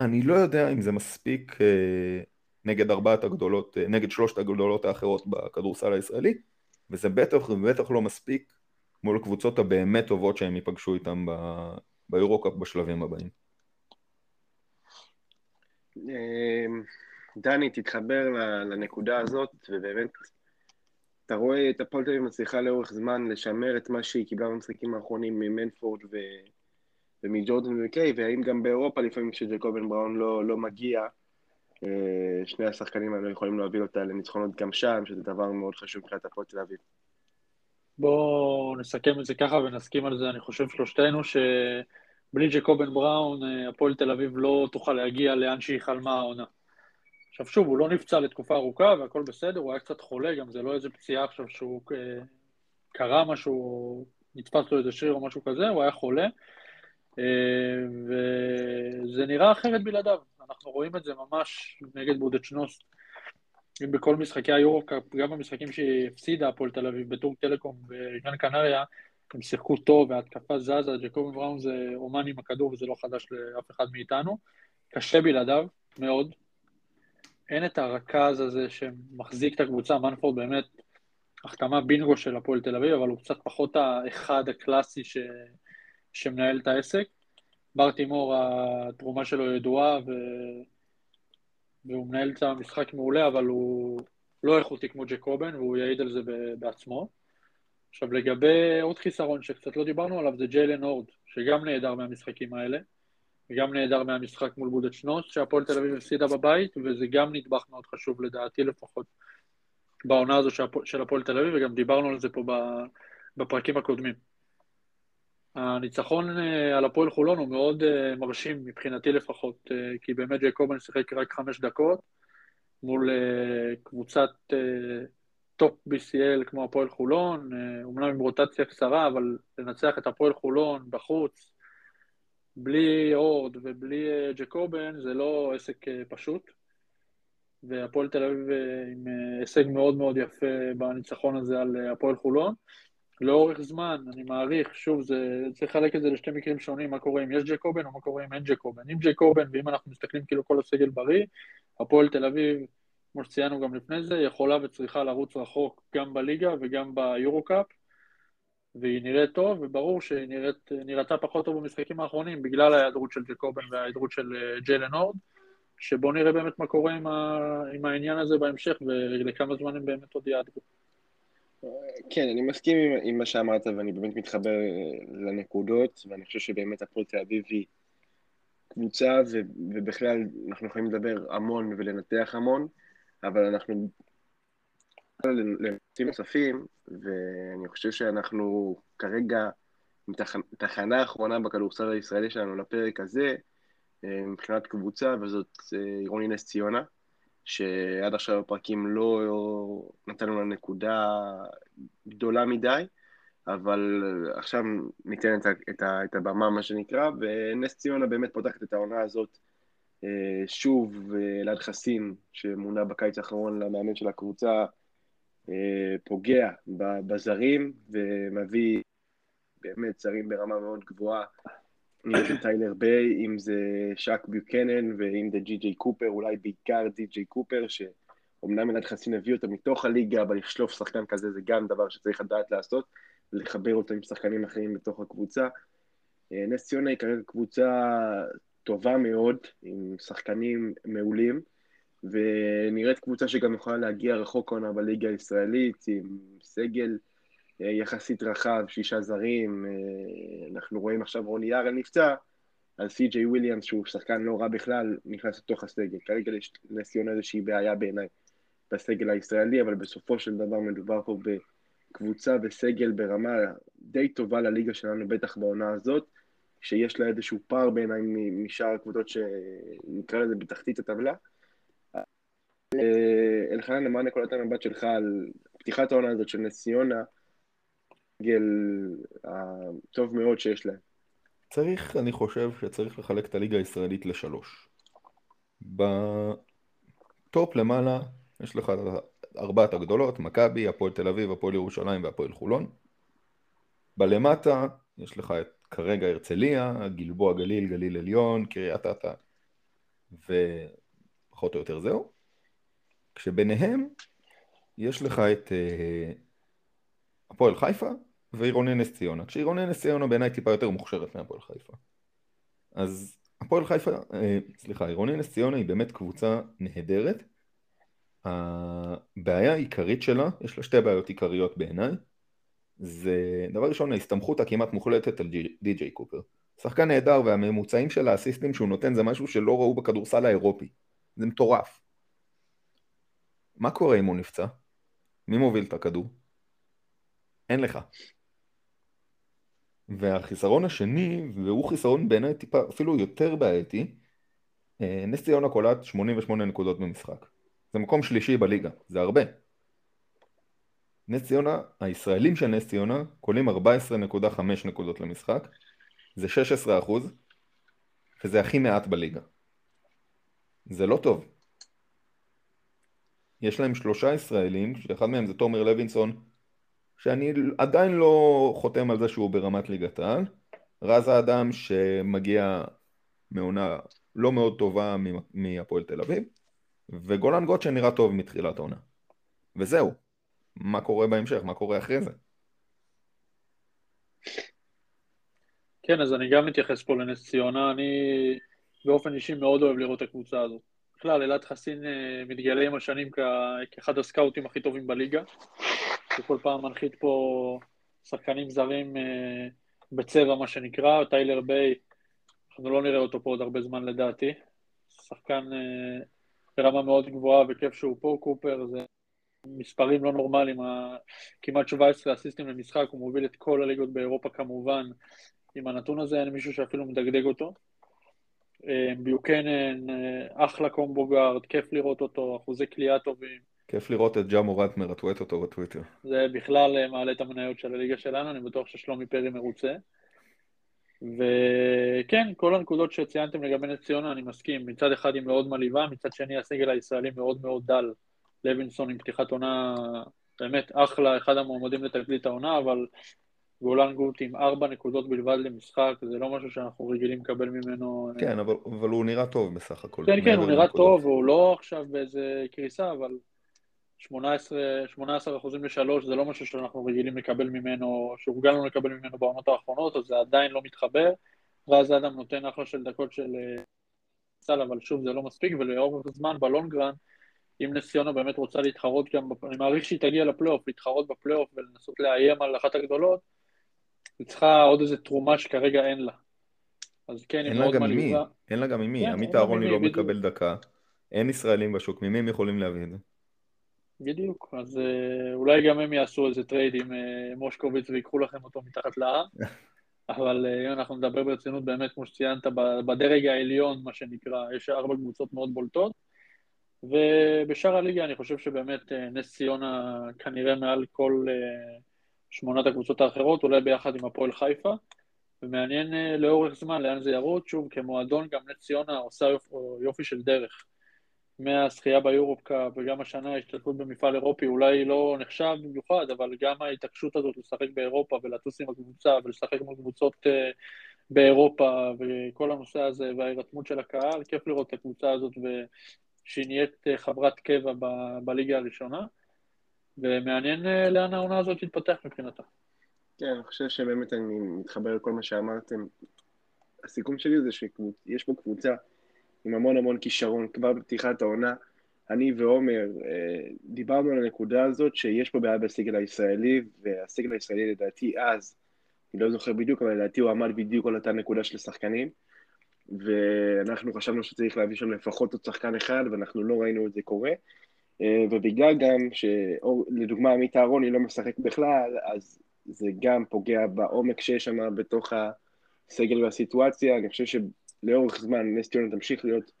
אני לא יודע אם זה מספיק uh, נגד ארבעת הגדולות, uh, נגד שלושת הגדולות האחרות בכדורסל הישראלי, וזה בטח ובטח לא מספיק מול הקבוצות הבאמת טובות שהם ייפגשו איתם ביורוקאפ בשלבים הבאים. אמ, דני, תתחבר לנקודה הזאת, ובאמת, אתה רואה את הפועל תל אביב מצליחה לאורך זמן לשמר את מה שהיא קיבלה במשחקים האחרונים ממנפורד ו... ומג'ורדן וקיי, והאם גם באירופה לפעמים כשג'קובן בראון לא, לא מגיע, אה, שני השחקנים האלה יכולים להוביל אותה לניצחונות גם שם, שזה דבר מאוד חשוב מבחינת הפועל תל אביב. בואו נסכם את זה ככה ונסכים על זה, אני חושב שלושתנו, שבלי ג'קובן בראון, אה, הפועל תל אביב לא תוכל להגיע לאן שהיא חלמה העונה. עכשיו שוב, הוא לא נפצע לתקופה ארוכה והכל בסדר, הוא היה קצת חולה, גם זה לא איזה פציעה עכשיו שהוא אה, קרה משהו, נתפס לו איזה שריר או משהו כזה, הוא היה חולה, אה, וזה נראה אחרת בלעדיו. אנחנו רואים את זה ממש נגד בודדשנוסט. בכל משחקי היורוקאפ, גם במשחקים שהפסידה הפועל תל אביב, בטורק טלקום וגן קנריה, הם שיחקו טוב וההתקפה זזה, ג'קובי בראון זה אומן עם הכדור וזה לא חדש לאף אחד מאיתנו. קשה בלעדיו, מאוד. אין את הרכז הזה שמחזיק את הקבוצה, מנפורד באמת החתמה בינגו של הפועל תל אביב, אבל הוא קצת פחות האחד הקלאסי ש... שמנהל את העסק. בר תימור, התרומה שלו ידועה, ו... והוא מנהל את המשחק מעולה, אבל הוא לא איכותי כמו ג'קובן, והוא יעיד על זה בעצמו. עכשיו לגבי עוד חיסרון שקצת לא דיברנו עליו, זה ג'יילן הורד, שגם נהדר מהמשחקים האלה, וגם נהדר מהמשחק מול בודד שנוס, שהפועל תל אביב הפסידה בבית, וזה גם נדבך מאוד חשוב לדעתי לפחות בעונה הזו של הפועל תל אביב, וגם דיברנו על זה פה בפרקים הקודמים. הניצחון אה, על הפועל חולון הוא מאוד אה, מרשים מבחינתי לפחות, אה, כי באמת ג'יקובן שיחק רק חמש דקות מול קבוצת טופ BCL כמו הפועל חולון, אומנם עם רוטציה קצרה, אבל לנצח את הפועל חולון בחוץ, בלי אורד ובלי ג'יקובן, זה לא עסק פשוט. והפועל תל אביב עם הישג מאוד מאוד יפה בניצחון הזה על הפועל חולון. לאורך זמן, אני מעריך, שוב, זה, צריך לחלק את זה לשתי מקרים שונים, מה קורה אם יש ג'קובן או מה קורה אם אין ג'קובן. אם ג'קובן, ואם אנחנו מסתכלים כאילו כל הסגל בריא, הפועל תל אביב, כמו שציינו גם לפני זה, יכולה וצריכה לרוץ רחוק גם בליגה וגם ביורו-קאפ, והיא נראית טוב, וברור שהיא נראית, נראתה פחות טוב במשחקים האחרונים בגלל ההיעדרות של ג'קובן וההיעדרות של אה, ג'יילן הורד, שבואו נראה באמת מה קורה עם, ה, עם העניין הזה בהמשך ולכמה זמן הם באמת עוד יעדרו. כן, אני מסכים עם, עם מה שאמרת ואני באמת מתחבר אה, לנקודות ואני חושב שבאמת הפועל תל אביב היא קבוצה ו, ובכלל אנחנו יכולים לדבר המון ולנתח המון, אבל אנחנו לנושאים נוספים ואני חושב שאנחנו כרגע עם תחנה אחרונה בכדורסל הישראלי שלנו לפרק הזה אה, מבחינת קבוצה וזאת עירוני אה, נס ציונה שעד עכשיו הפרקים לא נתנו לה נקודה גדולה מדי, אבל עכשיו ניתן את, את, את הבמה, מה שנקרא, ונס ציונה באמת פותחת את העונה הזאת אה, שוב, אלעד חסין, שמונה בקיץ האחרון למאמן של הקבוצה, אה, פוגע בזרים ומביא באמת זרים ברמה מאוד גבוהה אם זה טיילר ביי, אם זה שאק ביוקנן ואם זה ג'י.ג'יי קופר, אולי בעיקר ג'י.ג'יי קופר, שאומנם אלעד חסין הביא אותה מתוך הליגה, אבל לשלוף שחקן כזה זה גם דבר שצריך לדעת לעשות, לחבר אותו עם שחקנים אחרים בתוך הקבוצה. אה, נס ציונה היא כרגע קבוצה טובה מאוד, עם שחקנים מעולים, ונראית קבוצה שגם יכולה להגיע רחוק עונה בליגה הישראלית, עם סגל יחסית רחב, שישה זרים, אה, אנחנו רואים עכשיו רוני יארל נפצע, אז סי.ג'יי וויליאמס, שהוא שחקן לא רע בכלל, נכנס לתוך הסגל. כרגע יש לסיון איזושהי בעיה בעיניי בסגל הישראלי, אבל בסופו של דבר מדובר פה בקבוצה וסגל ברמה די טובה לליגה שלנו, בטח בעונה הזאת, שיש לה איזשהו פער בעיניי משאר הקבוצות שנקרא לזה בתחתית הטבלה. אה, אלחנן, למען נקודת המבט שלך על פתיחת העונה הזאת של נס ציונה, הסגל הטוב מאוד שיש להם. צריך, אני חושב שצריך לחלק את הליגה הישראלית לשלוש. בטופ למעלה יש לך ארבעת הגדולות, מכבי, הפועל תל אביב, הפועל ירושלים והפועל חולון. בלמטה יש לך את כרגע הרצליה, גלבוע גליל, גליל עליון, קריית אתא ופחות או יותר זהו. כשביניהם יש לך את אה, הפועל חיפה ועירוני נס ציונה, כשעירוני נס ציונה בעיניי טיפה יותר מוכשרת מהפועל חיפה. אז הפועל חיפה, אה, סליחה, עירוני נס ציונה היא באמת קבוצה נהדרת. הבעיה העיקרית שלה, יש לה שתי בעיות עיקריות בעיניי. זה דבר ראשון ההסתמכות הכמעט מוחלטת על די.ג'יי קופר. שחקן נהדר והממוצעים של האסיסטים שהוא נותן זה משהו שלא ראו בכדורסל האירופי. זה מטורף. מה קורה אם הוא נפצע? מי מוביל את הכדור? אין לך. והחיסרון השני, והוא חיסרון בעיניי טיפה אפילו יותר בעייתי, אה, נס ציונה קולט 88 נקודות במשחק. זה מקום שלישי בליגה, זה הרבה. נס ציונה, הישראלים של נס ציונה קולים 14.5 נקודות למשחק, זה 16 אחוז, וזה הכי מעט בליגה. זה לא טוב. יש להם שלושה ישראלים, שאחד מהם זה תומר לוינסון, שאני עדיין לא חותם על זה שהוא ברמת ליגת העל. רז האדם שמגיע מעונה לא מאוד טובה מהפועל תל אביב, וגולן גוט שנראה טוב מתחילת העונה. וזהו. מה קורה בהמשך? מה קורה אחרי זה? כן, אז אני גם מתייחס פה לנס ציונה. אני באופן אישי מאוד אוהב לראות את הקבוצה הזאת. בכלל, אלעד חסין אה, מתגלה עם השנים כאחד הסקאוטים הכי טובים בליגה. שכל פעם מנחית פה שחקנים זרים אה, בצבע, מה שנקרא, טיילר ביי, אנחנו לא נראה אותו פה עוד הרבה זמן לדעתי. שחקן אה, ברמה מאוד גבוהה וכיף שהוא פה, קופר זה מספרים לא נורמליים, כמעט 17 אסיסטים למשחק, הוא מוביל את כל הליגות באירופה כמובן. עם הנתון הזה אין מישהו שאפילו מדגדג אותו. אה, ביוקנן, אחלה קומבו גארד, כיף לראות אותו, אחוזי כליאה טובים. כיף לראות את ג'ה מורט מרטווט אותו בטוויטר. זה בכלל אה, מעלה את המניות של הליגה שלנו, אני בטוח ששלומי פרי מרוצה. וכן, כל הנקודות שציינתם לגבי נס ציונה, אני מסכים. מצד אחד היא מאוד מלאיבה, מצד שני הסגל הישראלי מאוד מאוד דל. לוינסון עם פתיחת עונה באמת אחלה, אחד המועמדים לתגלית העונה, אבל גולן גוט עם ארבע נקודות בלבד למשחק, זה לא משהו שאנחנו רגילים לקבל ממנו. כן, אבל, אבל הוא נראה טוב בסך הכל. כן, כן, הוא נראה טוב, והוא לא עכשיו באיזה קריסה, אבל 18, 18 אחוזים לשלוש זה לא משהו שאנחנו רגילים לקבל ממנו, שהורגלנו לקבל ממנו בעונות האחרונות, אז זה עדיין לא מתחבר. ואז אדם נותן אחלה של דקות של אה, סל, אבל שוב זה לא מספיק, ולאורך הזמן ב long run, אם נס ציונה באמת רוצה להתחרות גם, אני מעריך שהיא תגיע לפלייאוף, להתחרות בפלייאוף ולנסות לאיים על אחת הגדולות, היא צריכה עוד איזה תרומה שכרגע אין לה. אז כן, היא מאוד מלאיבה. אין לה גם עם מי, כן, עמית אהרוני לא מקבל דקה, אין ישראלים בשוק, ממי הם יכולים להביא את זה? בדיוק, אז אה, אולי גם הם יעשו איזה טרייד עם אה, מושקוביץ ויקחו לכם אותו מתחת לאף. אבל אה, אם אנחנו נדבר ברצינות, באמת, כמו שציינת, בדרג העליון, מה שנקרא, יש ארבע קבוצות מאוד בולטות, ובשאר הליגה אני חושב שבאמת אה, נס ציונה כנראה מעל כל אה, שמונת הקבוצות האחרות, אולי ביחד עם הפועל חיפה, ומעניין לאורך זמן לאן זה ירוץ, שוב, כמועדון גם נס ציונה עושה יופי של דרך. מהזכייה ביורופקאפ וגם השנה ההשתתפות במפעל אירופי אולי לא נחשב במיוחד, אבל גם ההתעקשות הזאת לשחק באירופה ולטוס עם הקבוצה ולשחק עם הקבוצות אה, באירופה וכל הנושא הזה וההירתמות של הקהל, כיף לראות את הקבוצה הזאת ושהיא נהיית אה, חברת קבע ב- בליגה הראשונה, ומעניין אה, לאן העונה הזאת תתפתח מבחינתה. כן, אני חושב שבאמת אני מתחבר לכל מה שאמרתם. הסיכום שלי זה שיש פה קבוצה עם המון המון כישרון כבר בפתיחת העונה. אני ועומר אה, דיברנו על הנקודה הזאת שיש פה בעיה בסגל הישראלי, והסגל הישראלי לדעתי אז, אני לא זוכר בדיוק, אבל לדעתי הוא עמד בדיוק על אותה נקודה של השחקנים, ואנחנו חשבנו שצריך להביא שם לפחות עוד שחקן אחד, ואנחנו לא ראינו את זה קורה. אה, ובגלל גם שלדוגמה עמית אהרוני לא משחק בכלל, אז זה גם פוגע בעומק שיש שם בתוך הסגל והסיטואציה. אני חושב לאורך זמן נס ציונה תמשיך להיות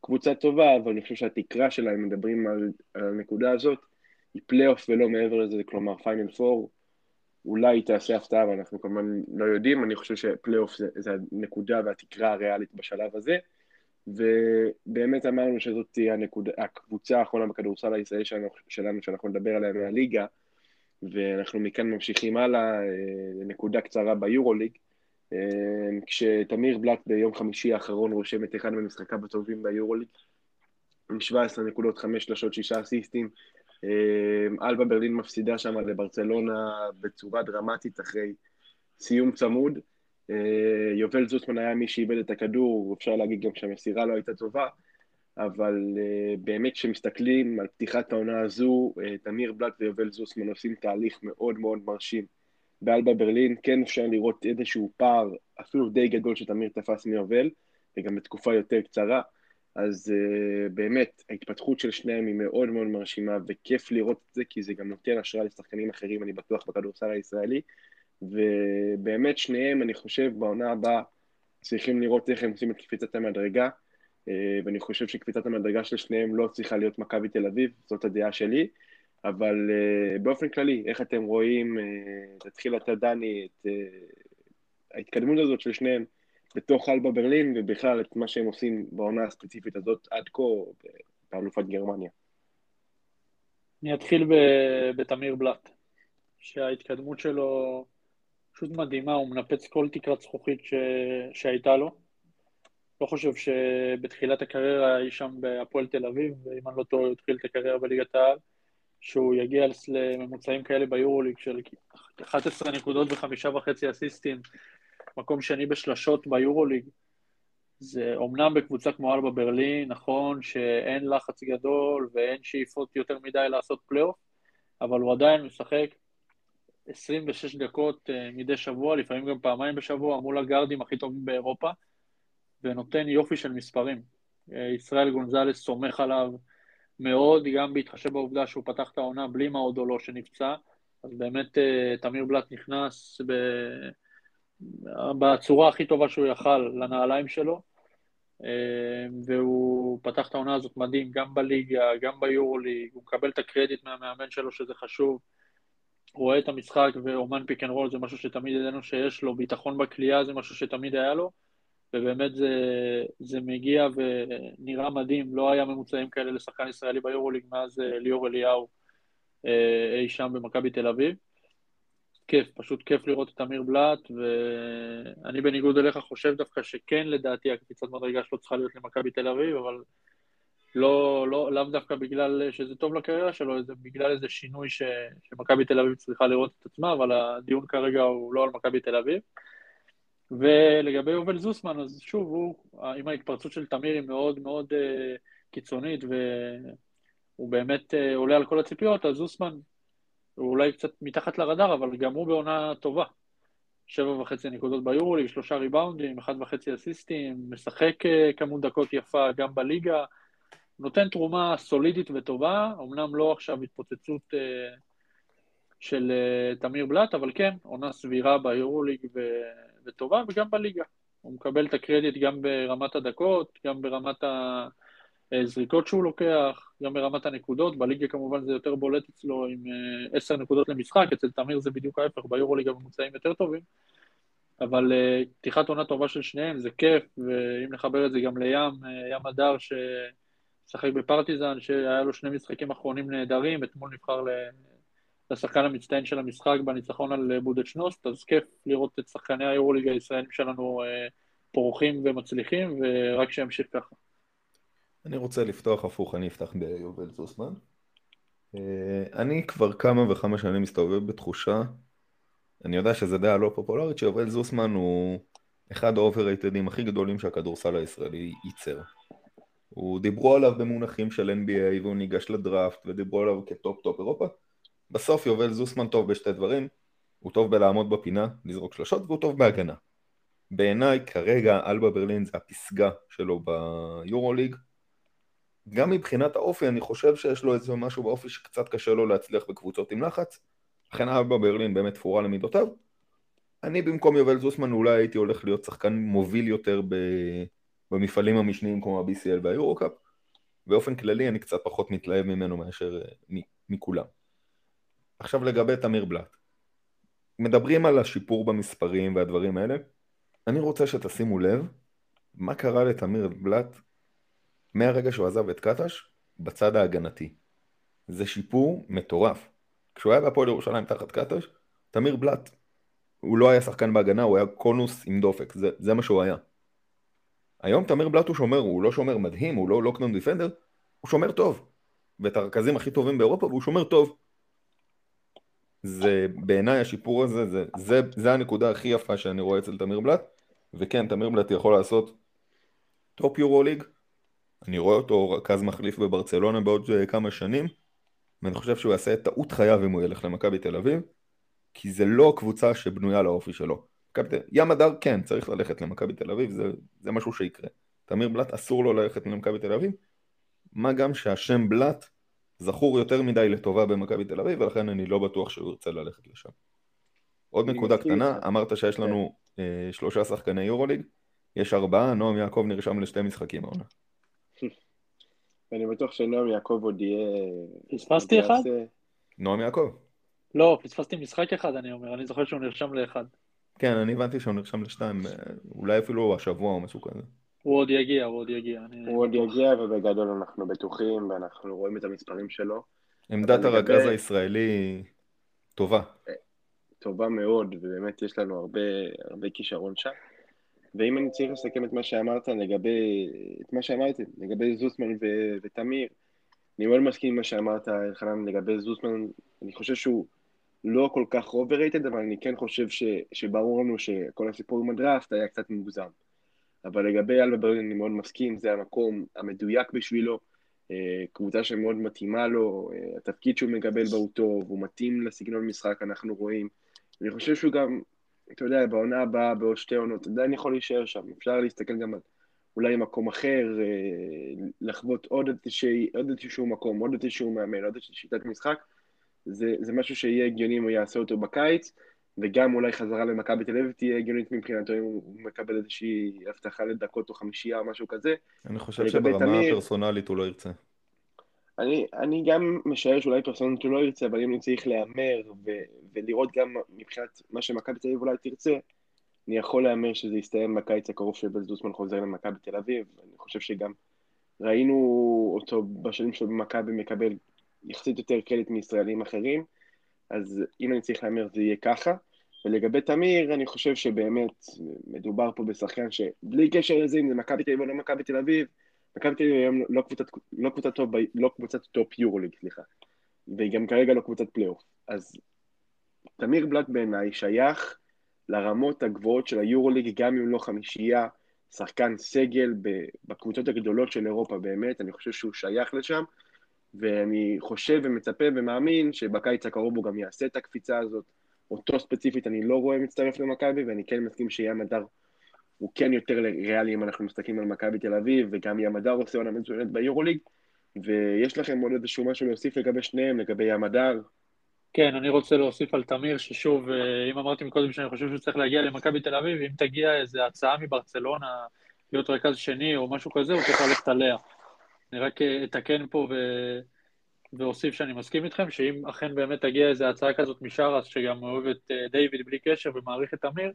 קבוצה טובה, אבל אני חושב שהתקרה שלה, אם מדברים על, על הנקודה הזאת, היא פלייאוף ולא מעבר לזה, כלומר פיינל פור, אולי תעשה הפתעה, ואנחנו כמובן לא יודעים, אני חושב שפלייאוף זה, זה הנקודה והתקרה הריאלית בשלב הזה, ובאמת אמרנו שזאת תהיה הנקודה, הקבוצה האחרונה בכדורסל הישראלי שלנו, שלנו שאנחנו נדבר עליה מהליגה, ואנחנו מכאן ממשיכים הלאה, אה, נקודה קצרה ביורוליג, כשתמיר בלאט ביום חמישי האחרון רושם את אחד ממשחקיו הטובים ביורוליג, עם 17 נקודות, 5 שלשות, 6 אסיסטים. אמ, אלבה ברלין מפסידה שם לברצלונה בצורה דרמטית אחרי סיום צמוד. אה, יובל זוסמן היה מי שאיבד את הכדור, אפשר להגיד גם שהמסירה לא הייתה טובה, אבל אה, באמת כשמסתכלים על פתיחת העונה הזו, אה, תמיר בלק ויובל זוסמן עושים תהליך מאוד מאוד מרשים. באלבה ברלין כן אפשר לראות איזשהו פער, אפילו די גדול שתמיר תפס מיובל, וגם בתקופה יותר קצרה. אז uh, באמת, ההתפתחות של שניהם היא מאוד מאוד מרשימה, וכיף לראות את זה, כי זה גם נותן השראה לשחקנים אחרים, אני בטוח, בכדורסל הישראלי. ובאמת, שניהם, אני חושב, בעונה הבאה צריכים לראות איך הם עושים את קפיצת המדרגה, uh, ואני חושב שקפיצת המדרגה של שניהם לא צריכה להיות מכבי תל אביב, זאת הדעה שלי. אבל uh, באופן כללי, איך אתם רואים, uh, תתחיל אתה דני, את uh, ההתקדמות הזאת של שניהם בתוך אלבה ברלין, ובכלל את מה שהם עושים בעונה הספציפית הזאת עד כה באלופת גרמניה. אני אתחיל בתמיר בלאט, שההתקדמות שלו פשוט מדהימה, הוא מנפץ כל תקרת זכוכית ש... שהייתה לו. לא חושב שבתחילת הקריירה היא שם בהפועל תל אביב, ואם אני לא טועה, הוא התחיל את הקריירה בליגת העל. שהוא יגיע לממוצעים כאלה ביורוליג של 11 נקודות וחמישה וחצי אסיסטים, מקום שני בשלשות ביורוליג. זה אומנם בקבוצה כמו אלבה ברלין, נכון שאין לחץ גדול ואין שאיפות יותר מדי לעשות פלייאוף, אבל הוא עדיין משחק 26 דקות uh, מדי שבוע, לפעמים גם פעמיים בשבוע, מול הגארדים הכי טובים באירופה, ונותן יופי של מספרים. Uh, ישראל גונזלס סומך עליו, מאוד, גם בהתחשב בעובדה שהוא פתח את העונה בלי מאודולו שנפצע, אז באמת אה, תמיר בלאט נכנס ב... בצורה הכי טובה שהוא יכל לנעליים שלו, אה, והוא פתח את העונה הזאת מדהים, גם בליגה, גם ביורוליג, הוא מקבל את הקרדיט מהמאמן שלו שזה חשוב, רואה את המשחק ואומן pick and roll זה משהו שתמיד ידענו שיש לו, ביטחון בקליעה זה משהו שתמיד היה לו, ובאמת זה, זה מגיע ונראה מדהים, לא היה ממוצעים כאלה לשחקן ישראלי ביורוליג מאז אה, ליאור אליהו אה, אי שם במכבי תל אביב. כיף, פשוט כיף לראות את אמיר בלאט, ואני בניגוד אליך חושב דווקא שכן לדעתי הקפיצת מדרגה שלו צריכה להיות למכבי תל אביב, אבל לא, לא, לאו דווקא בגלל שזה טוב לקריירה שלו, זה בגלל איזה שינוי שמכבי תל אביב צריכה לראות את עצמה, אבל הדיון כרגע הוא לא על מכבי תל אביב. ולגבי יובל זוסמן, אז שוב, הוא, עם ההתפרצות של תמיר היא מאוד מאוד uh, קיצונית, והוא באמת uh, עולה על כל הציפיות, אז זוסמן הוא אולי קצת מתחת לרדאר, אבל גם הוא בעונה טובה. שבע וחצי נקודות ביורוליג, שלושה ריבאונדים, אחד וחצי אסיסטים, משחק uh, כמות דקות יפה גם בליגה, נותן תרומה סולידית וטובה, אמנם לא עכשיו התפוצצות של תמיר בלאט, אבל כן, עונה סבירה ביורוליג. וטובה, וגם בליגה. הוא מקבל את הקרדיט גם ברמת הדקות, גם ברמת הזריקות שהוא לוקח, גם ברמת הנקודות. בליגה כמובן זה יותר בולט אצלו עם uh, עשר נקודות למשחק, אצל תמיר זה בדיוק ההפך, ביורוליג הממוצעים יותר טובים. אבל uh, פתיחת עונה טובה של שניהם זה כיף, ואם נחבר את זה גם לים, uh, ים הדר, ש... משחק בפרטיזן, שהיה לו שני משחקים אחרונים נהדרים, אתמול נבחר לשחקן המצטיין של המשחק בניצחון על בודדשנוסט, אז כיף לראות את שחקני היורוליג הישראלים שלנו אה, פורחים ומצליחים, ורק שימשיך ככה. אני רוצה לפתוח הפוך, אני אפתח ביובל זוסמן. אה, אני כבר כמה וכמה שנים מסתובב בתחושה, אני יודע שזו דעה לא פופולרית, שיובל זוסמן הוא אחד ה overrated ים הכי גדולים שהכדורסל הישראלי ייצר. הוא דיברו עליו במונחים של NBA והוא ניגש לדראפט ודיברו עליו כטופ טופ אירופה בסוף יובל זוסמן טוב בשתי דברים הוא טוב בלעמוד בפינה, לזרוק שלושות והוא טוב בהגנה. בעיניי כרגע אלבה ברלין זה הפסגה שלו ביורוליג. גם מבחינת האופי אני חושב שיש לו איזה משהו באופי שקצת קשה לו להצליח בקבוצות עם לחץ. לכן אלבה ברלין באמת תפורה למידותיו. אני במקום יובל זוסמן אולי הייתי הולך להיות שחקן מוביל יותר ב... במפעלים המשניים כמו ה-BCL והיורו-קאפ, באופן כללי אני קצת פחות מתלהב ממנו מאשר אה, מכולם. עכשיו לגבי תמיר בלאט. מדברים על השיפור במספרים והדברים האלה, אני רוצה שתשימו לב מה קרה לתמיר בלאט מהרגע שהוא עזב את קטש בצד ההגנתי. זה שיפור מטורף. כשהוא היה בהפועל ירושלים תחת קטש, תמיר בלאט, הוא לא היה שחקן בהגנה, הוא היה קונוס עם דופק, זה, זה מה שהוא היה. היום תמיר בלאט הוא שומר, הוא לא שומר מדהים, הוא לא לוקדון דיפנדר, הוא שומר טוב. ואת הרכזים הכי טובים באירופה, והוא שומר טוב. זה בעיניי השיפור הזה, זה, זה, זה הנקודה הכי יפה שאני רואה אצל תמיר בלאט, וכן, תמיר בלאט יכול לעשות טופ יורוליג, אני רואה אותו רכז מחליף בברצלונה בעוד כמה שנים, ואני חושב שהוא יעשה טעות חייו אם הוא ילך למכבי תל אביב, כי זה לא קבוצה שבנויה לאופי שלו. ים מדר כן, צריך ללכת למכבי תל אביב, זה, זה משהו שיקרה. תמיר בלאט אסור לו ללכת למכבי תל אביב, מה גם שהשם בלאט זכור יותר מדי לטובה במכבי תל אביב, ולכן אני לא בטוח שהוא ירצה ללכת לשם. עוד נקודה קטנה, אמרת שיש לנו כן. אה, שלושה שחקני יורוליג, יש ארבעה, נועם יעקב נרשם לשתי משחקים העונה. ואני בטוח שנועם יעקב עוד יהיה... פספסתי אחד? נועם יעקב. לא, פספסתי משחק אחד, אני אומר, אני זוכר שהוא נרשם לאחד. כן, אני הבנתי שהוא נרשם לשתיים, אה, אולי אפילו השבוע או משהו כזה. הוא עוד יגיע, הוא עוד יגיע. הוא עוד יגיע, ובגדול אנחנו בטוחים, ואנחנו רואים את המספרים שלו. עמדת הרגז הישראלי טובה. טובה מאוד, ובאמת יש לנו הרבה, הרבה כישרון שם. ואם אני צריך לסכם את מה שאמרת לגבי, את מה שאמרתי, לגבי זוסמן ו- ותמיר, אני מאוד מסכים עם מה שאמרת, אלחנן, לגבי זוסמן, אני חושב שהוא לא כל כך overrated, אבל אני כן חושב ש, שברור לנו שכל הסיפור עם הדראפט היה קצת מוגזם. אבל לגבי אלבה ברלין אני מאוד מסכים, זה המקום המדויק בשבילו, אה, קבוצה שמאוד מתאימה לו, אה, התפקיד שהוא מקבל בה הוא טוב, הוא מתאים לסגנון משחק, אנחנו רואים. אני חושב שהוא גם, אתה יודע, בעונה הבאה, בעוד שתי עונות, עדיין יכול להישאר שם, אפשר להסתכל גם על אולי מקום אחר, אה, לחוות עוד איזשהו מקום, עוד איזשהו מאמן, עוד איזושהי שיטת משחק. זה, זה משהו שיהיה הגיוני אם הוא יעשה אותו בקיץ, וגם אולי חזרה למכבי תל אביב תהיה הגיונית מבחינתו אם הוא מקבל איזושהי הבטחה לדקות או חמישייה או משהו כזה. אני חושב שברמה תמיר, הפרסונלית הוא לא ירצה. אני, אני גם משער שאולי פרסונלית הוא לא ירצה, אבל אם אני צריך להמר ו- ולראות גם מבחינת מה שמכבי תל אביב אולי תרצה, אני יכול להמר שזה יסתיים בקיץ הקרוב שבז דוסמן חוזר למכבי תל אביב. אני חושב שגם ראינו אותו בשנים שלו במכבי מקבל יחסית יותר קרדיט מישראלים אחרים, אז אם אני צריך להמר זה יהיה ככה. ולגבי תמיר, אני חושב שבאמת מדובר פה בשחקן שבלי קשר לזה אם זה מכבי תל אביב או לא מכבי תל אביב, מכבי תל אביב היום לא קבוצת, לא קבוצת טופ, לא קבוצת טופ יורוליג, סליחה. והיא גם כרגע לא קבוצת פלייאוף. אז תמיר בלאט בעיניי שייך לרמות הגבוהות של היורוליג, גם אם לא חמישייה, שחקן סגל בקבוצות הגדולות של אירופה באמת, אני חושב שהוא שייך לשם, ואני חושב ומצפה ומאמין שבקיץ הקרוב הוא גם יעשה את הקפיצה הזאת. אותו ספציפית אני לא רואה מצטרף למכבי, ואני כן מסכים שים הדר הוא כן יותר ריאלי אם אנחנו מסתכלים על מכבי תל אביב, וגם ים הדר עושה עונה מצוינת ביורוליג, ויש לכם עוד איזשהו משהו להוסיף לגבי שניהם, לגבי ים הדר? כן, אני רוצה להוסיף על תמיר, ששוב, אה, אם אמרתי מקודם שאני חושב שהוא צריך להגיע למכבי תל אביב, אם תגיע איזו הצעה מברצלונה להיות רכז שני או משהו כזה, הוא צריך ללכת עליה. אני רק אה, אתקן פה ו... ואוסיף שאני מסכים איתכם, שאם אכן באמת תגיע איזו הצעה כזאת משרס, שגם אוהב את אה, דיוויד בלי קשר ומעריך את תמיר,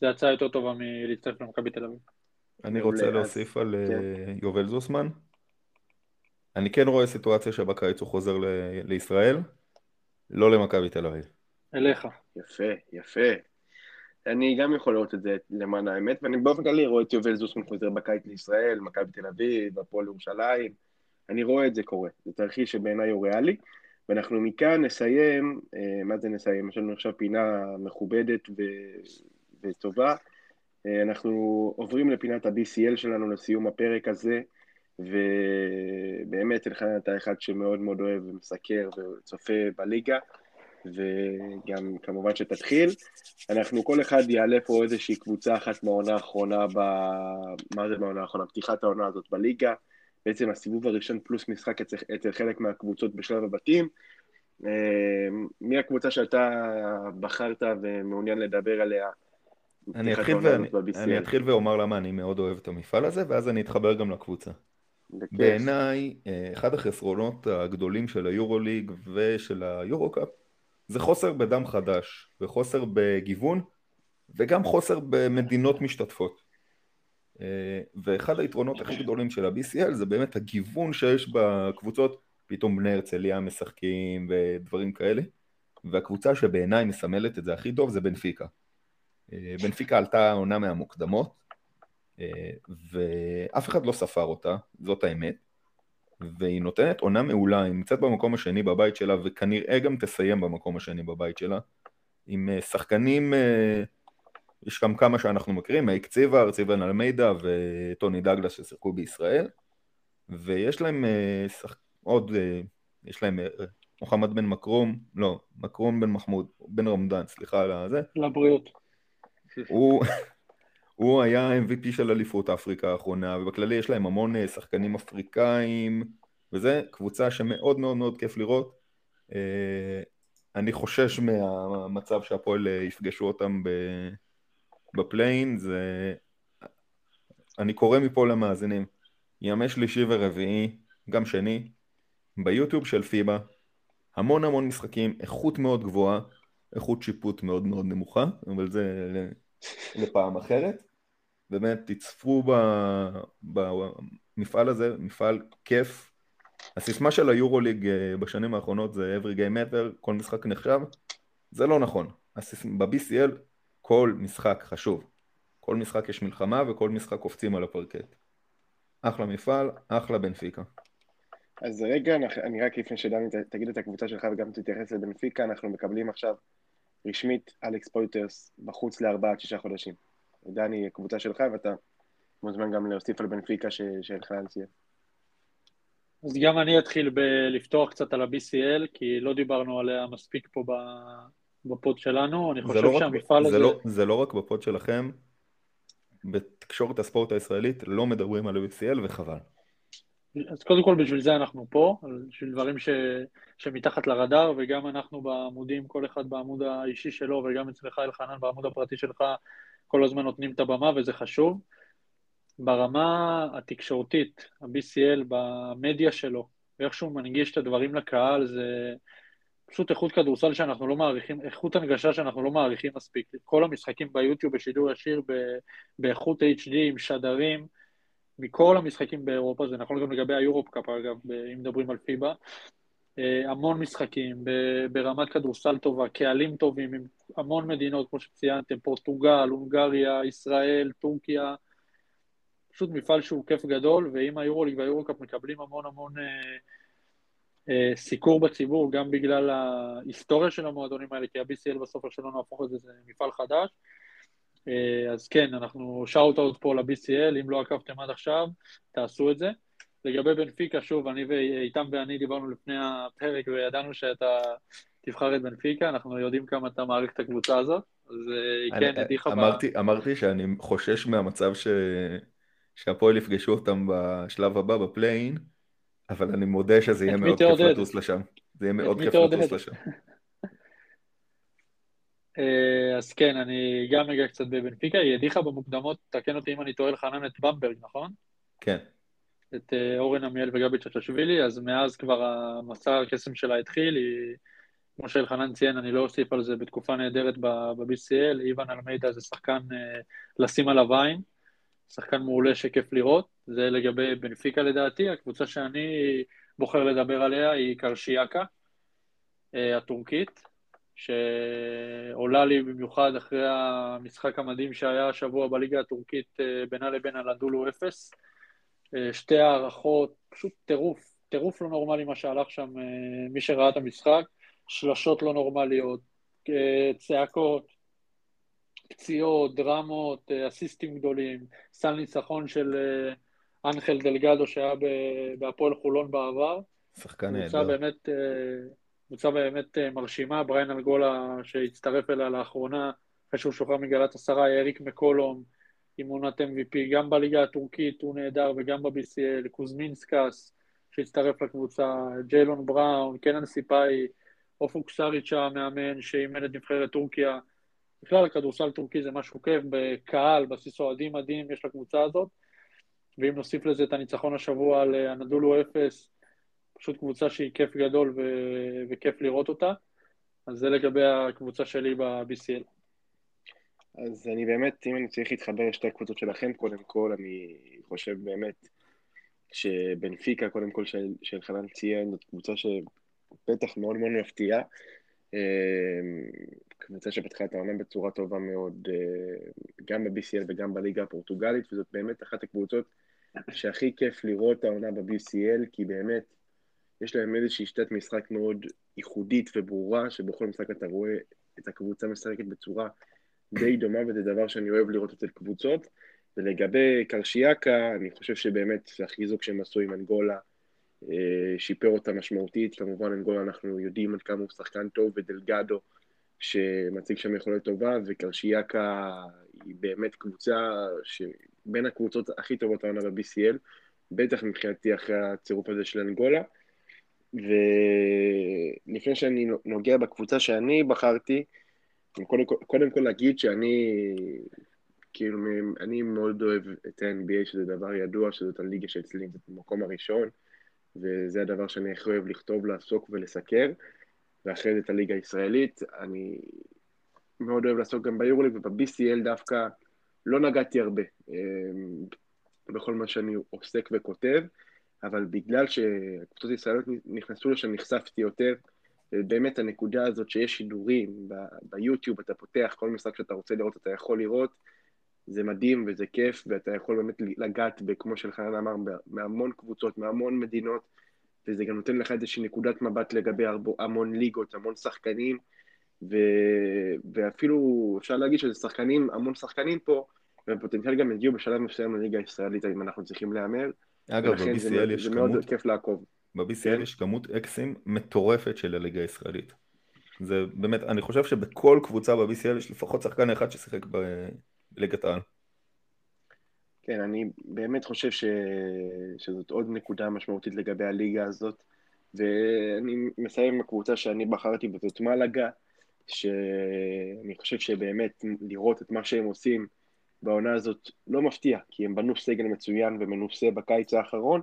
זו הצעה יותר טובה מלהצטרף למכבי תל אביב. אני רוצה להוסיף על כן. יובל זוסמן. אני כן רואה סיטואציה שבקיץ הוא חוזר לישראל, לא למכבי תל אביב. אליך. יפה, יפה. אני גם יכול לראות את זה למען האמת, ואני באופן כללי רואה את יובל זוסמן חוזר בקיץ לישראל, מכבי תל אביב, הפועל ירושלים, אני רואה את זה קורה. זה תרחיש שבעיניי הוא ריאלי, ואנחנו מכאן נסיים, אה, מה זה נסיים? יש לנו עכשיו פינה מכובדת ו... וטובה. אה, אנחנו עוברים לפינת ה-BCL שלנו לסיום הפרק הזה. ובאמת אלחנן אתה אחד שמאוד מאוד אוהב ומסקר וצופה בליגה, וגם כמובן שתתחיל. אנחנו, כל אחד יעלה פה איזושהי קבוצה אחת מהעונה האחרונה, ב... מה זה מהעונה האחרונה? פתיחת העונה הזאת בליגה. בעצם הסיבוב הראשון פלוס משחק אצל, אצל חלק מהקבוצות בשלב הבתים. אה, מי הקבוצה שאתה בחרת ומעוניין לדבר עליה אני אתחיל, ואני, אני אתחיל ואומר למה אני מאוד אוהב את המפעל הזה, ואז אני אתחבר גם לקבוצה. בעיניי, אה, אחד החסרונות הגדולים של היורוליג ושל היורוקאפ זה חוסר בדם חדש, וחוסר בגיוון, וגם חוסר במדינות משתתפות. אה, ואחד היתרונות הכי גדולים של ה-BCL זה באמת הגיוון שיש בקבוצות, פתאום בני הרצליה משחקים ודברים כאלה, והקבוצה שבעיניי מסמלת את זה הכי טוב זה בנפיקה. אה, בנפיקה עלתה עונה מהמוקדמות, אה, ואף אחד לא ספר אותה, זאת האמת, והיא נותנת עונה מעולה, היא נמצאת במקום השני בבית שלה, וכנראה גם תסיים במקום השני בבית שלה, עם שחקנים, אה, יש גם כמה שאנחנו מכירים, מייק ציבר, ציבן אלמידה וטוני דגלס ששיחקו בישראל, ויש להם שח... עוד, יש להם מוחמד בן מקרום, לא, מקרום בן מחמוד, בן רמדאן, סליחה על זה. לבריאות. הוא, הוא היה MVP של אליפות אפריקה האחרונה, ובכללי יש להם המון אה, שחקנים אפריקאים, וזה קבוצה שמאוד מאוד מאוד כיף לראות. אה, אני חושש מהמצב שהפועל אה, יפגשו אותם בפליין, זה... אני קורא מפה למאזינים, ימי שלישי ורביעי, גם שני, ביוטיוב של פיבה, המון המון משחקים, איכות מאוד גבוהה, איכות שיפוט מאוד מאוד נמוכה, אבל זה לפעם אחרת. באמת תצפו במפעל הזה, מפעל כיף. הסיסמה של היורוליג אה, בשנים האחרונות זה every game matter, כל משחק נחשב, זה לא נכון. ב-BCL כל משחק חשוב. כל משחק יש מלחמה וכל משחק קופצים על הפרקט. אחלה מפעל, אחלה בנפיקה. אז רגע, אני רק לפני שדני תגיד את הקבוצה שלך וגם תתייחס לבנפיקה, אנחנו מקבלים עכשיו רשמית אלכס פוית'רס בחוץ לארבעה עד שישה חודשים. דני, קבוצה שלך, ואתה מוזמן גם להוסיף על בנפיקה שאלחנן ציין. אז גם אני אתחיל בלפתוח קצת על ה-BCL, כי לא דיברנו עליה מספיק פה ב pod שלנו, אני חושב לא שהמפעל הזה... לא, זה לא רק ב pod שלכם, בתקשורת הספורט הישראלית לא מדברים על ה-BCL וחבל. אז קודם כל בשביל זה אנחנו פה, בשביל דברים ש... שמתחת לרדאר, וגם אנחנו בעמודים, כל אחד בעמוד האישי שלו, וגם אצלך אלחנן בעמוד הפרטי שלך, כל הזמן נותנים את הבמה וזה חשוב. ברמה התקשורתית, ה-BCL במדיה שלו, ואיך שהוא מנגיש את הדברים לקהל, זה פשוט איכות כדורסל שאנחנו לא מעריכים, איכות הנגשה שאנחנו לא מעריכים מספיק. כל המשחקים ביוטיוב בשידור ישיר באיכות HD עם שדרים, מכל המשחקים באירופה, זה נכון גם לגבי היורופ קאפ אגב, אם מדברים על פיבה. אה, המון משחקים ברמת כדורסל טובה, קהלים טובים עם המון מדינות, כמו שציינתם, פורטוגל, הונגריה, ישראל, טורקיה, פשוט מפעל שהוא כיף גדול, ואם היורוליג והיורוקאפ מקבלים המון המון אה, סיקור בציבור, גם בגלל ההיסטוריה של המועדונים האלה, כי ה-BCL בסוף שלא נהפוך את זה, זה מפעל חדש. אה, אז כן, אנחנו shout-out פה ל-BCL, אם לא עקבתם עד עכשיו, תעשו את זה. לגבי בנפיקה, שוב, אני ואיתם ואני דיברנו לפני הפרק וידענו שאתה תבחר את בנפיקה, אנחנו יודעים כמה אתה מעריך את הקבוצה הזאת, אז היא כן הדיחה... אמרתי. אמרתי שאני חושש מהמצב ש... שהפועל יפגשו אותם בשלב הבא ב play-in, אבל אני מודה שזה יהיה מאוד כיף לטוס לשם. זה יהיה מאוד כיף לטוס לשם. אה, אז כן, אני גם אגע קצת בבנפיקה, היא הדיחה במוקדמות, תקן אותי אם אני טועה לחנן את במברג, נכון? כן. את אה, אורן עמיאל וגבי צ'צ'שווילי, אז מאז כבר המסע הקסם שלה התחיל, היא, כמו שאלחנן ציין, אני לא אוסיף על זה, בתקופה נהדרת ב-BCL, איוון אלמידה זה שחקן אה, לשים עליו עין, שחקן מעולה שכיף לראות, זה לגבי בנפיקה לדעתי, הקבוצה שאני בוחר לדבר עליה היא קרשיאקה, אה, הטורקית, שעולה לי במיוחד אחרי המשחק המדהים שהיה השבוע בליגה הטורקית בינה לבין הלדולו אפס. אה, שתי הערכות, פשוט טירוף, טירוף לא נורמלי מה שהלך שם, אה, מי שראה את המשחק, שלשות לא נורמליות, אה, צעקות, פציעות, דרמות, אסיסטים גדולים, סל ניצחון של אנחל דלגדו שהיה בהפועל חולון בעבר. שחקן נהדר. קבוצה באמת, קבוצה באמת מרשימה, בריאן אנגולה שהצטרף אליה לאחרונה, אחרי שהוא שוחרר מגלטסראיי, אריק מקולום, עם עונת MVP, גם בליגה הטורקית הוא נהדר וגם ב-BCL, קוזמינסקס שהצטרף לקבוצה, ג'יילון בראון, קנאן סיפאהי, אופוק סאריץ' המאמן שאימן את נבחרת טורקיה. בכלל הכדורסל טורקי זה משהו כיף, בקהל, בסיס אוהדים מדהים יש לקבוצה הזאת. ואם נוסיף לזה את הניצחון השבוע על הנדולו אפס, פשוט קבוצה שהיא כיף גדול ו- וכיף לראות אותה. אז זה לגבי הקבוצה שלי ב-BCL. אז אני באמת, אם אני צריך להתחבר לשתי הקבוצות שלכם, קודם כל, אני חושב באמת שבנפיקה, קודם כל, של, של חנן ציין, זאת קבוצה שבטח מאוד מאוד מפתיעה. קבוצה שפתחה את העונה בצורה טובה מאוד, אה, גם ב-BCL וגם בליגה הפורטוגלית, וזאת באמת אחת הקבוצות שהכי כיף לראות העונה ב-BCL, כי באמת יש להם איזושהי שיטת משחק מאוד ייחודית וברורה, שבכל משחק אתה רואה את הקבוצה משחקת בצורה די דומה, וזה דבר שאני אוהב לראות אצל קבוצות. ולגבי קרשיאקה, אני חושב שבאמת החיזוק שהם עשו עם אנגולה אה, שיפר אותה משמעותית. כמובן, אנגולה אנחנו יודעים עד כמה הוא שחקן טוב, ודלגדו שמציג שם יכולת טובה, וקרשיאקה היא באמת קבוצה שבין הקבוצות הכי טובות העונה ב-BCL, בטח מבחינתי אחרי הצירוף הזה של אנגולה. ולפני שאני נוגע בקבוצה שאני בחרתי, קודם, קודם כל להגיד שאני, כאילו, אני מאוד אוהב את ה-NBA, שזה דבר ידוע, שזאת הליגה שאצלי במקום הראשון, וזה הדבר שאני הכי אוהב לכתוב, לעסוק ולסקר, ואחרי זה את הליגה הישראלית. אני מאוד אוהב לעסוק גם ביורליג, וב-BCL דווקא לא נגעתי הרבה אמ, בכל מה שאני עוסק וכותב, אבל בגלל שהקבוצות הישראליות נכנסו לשם, נחשפתי יותר. באמת הנקודה הזאת שיש שידורים ביוטיוב, אתה פותח כל משחק שאתה רוצה לראות, אתה יכול לראות, זה מדהים וזה כיף, ואתה יכול באמת לגעת, כמו שלחנן אמר, מהמון קבוצות, מהמון מדינות, וזה גם נותן לך איזושהי נקודת מבט לגבי המון ליגות, המון שחקנים, ו... ואפילו אפשר להגיד שזה שחקנים, המון שחקנים פה, והפוטנציאל גם הגיעו בשלב מסוים לליגה הישראלית, אם אנחנו צריכים להמר. אגב, ב-BCL יש כמות... זה מאוד כיף לעקוב. ב-BCL כן. יש כמות אקסים מטורפת של הליגה הישראלית. זה באמת, אני חושב שבכל קבוצה ב-BCL יש לפחות שחקן אחד ששיחק בליגת העל. כן, אני באמת חושב ש... שזאת עוד נקודה משמעותית לגבי הליגה הזאת, ואני מסיים עם הקבוצה שאני בחרתי וזאת מלאגה, שאני חושב שבאמת לראות את מה שהם עושים בעונה הזאת לא מפתיע, כי הם בנו סגל מצוין ומנוסה בקיץ האחרון,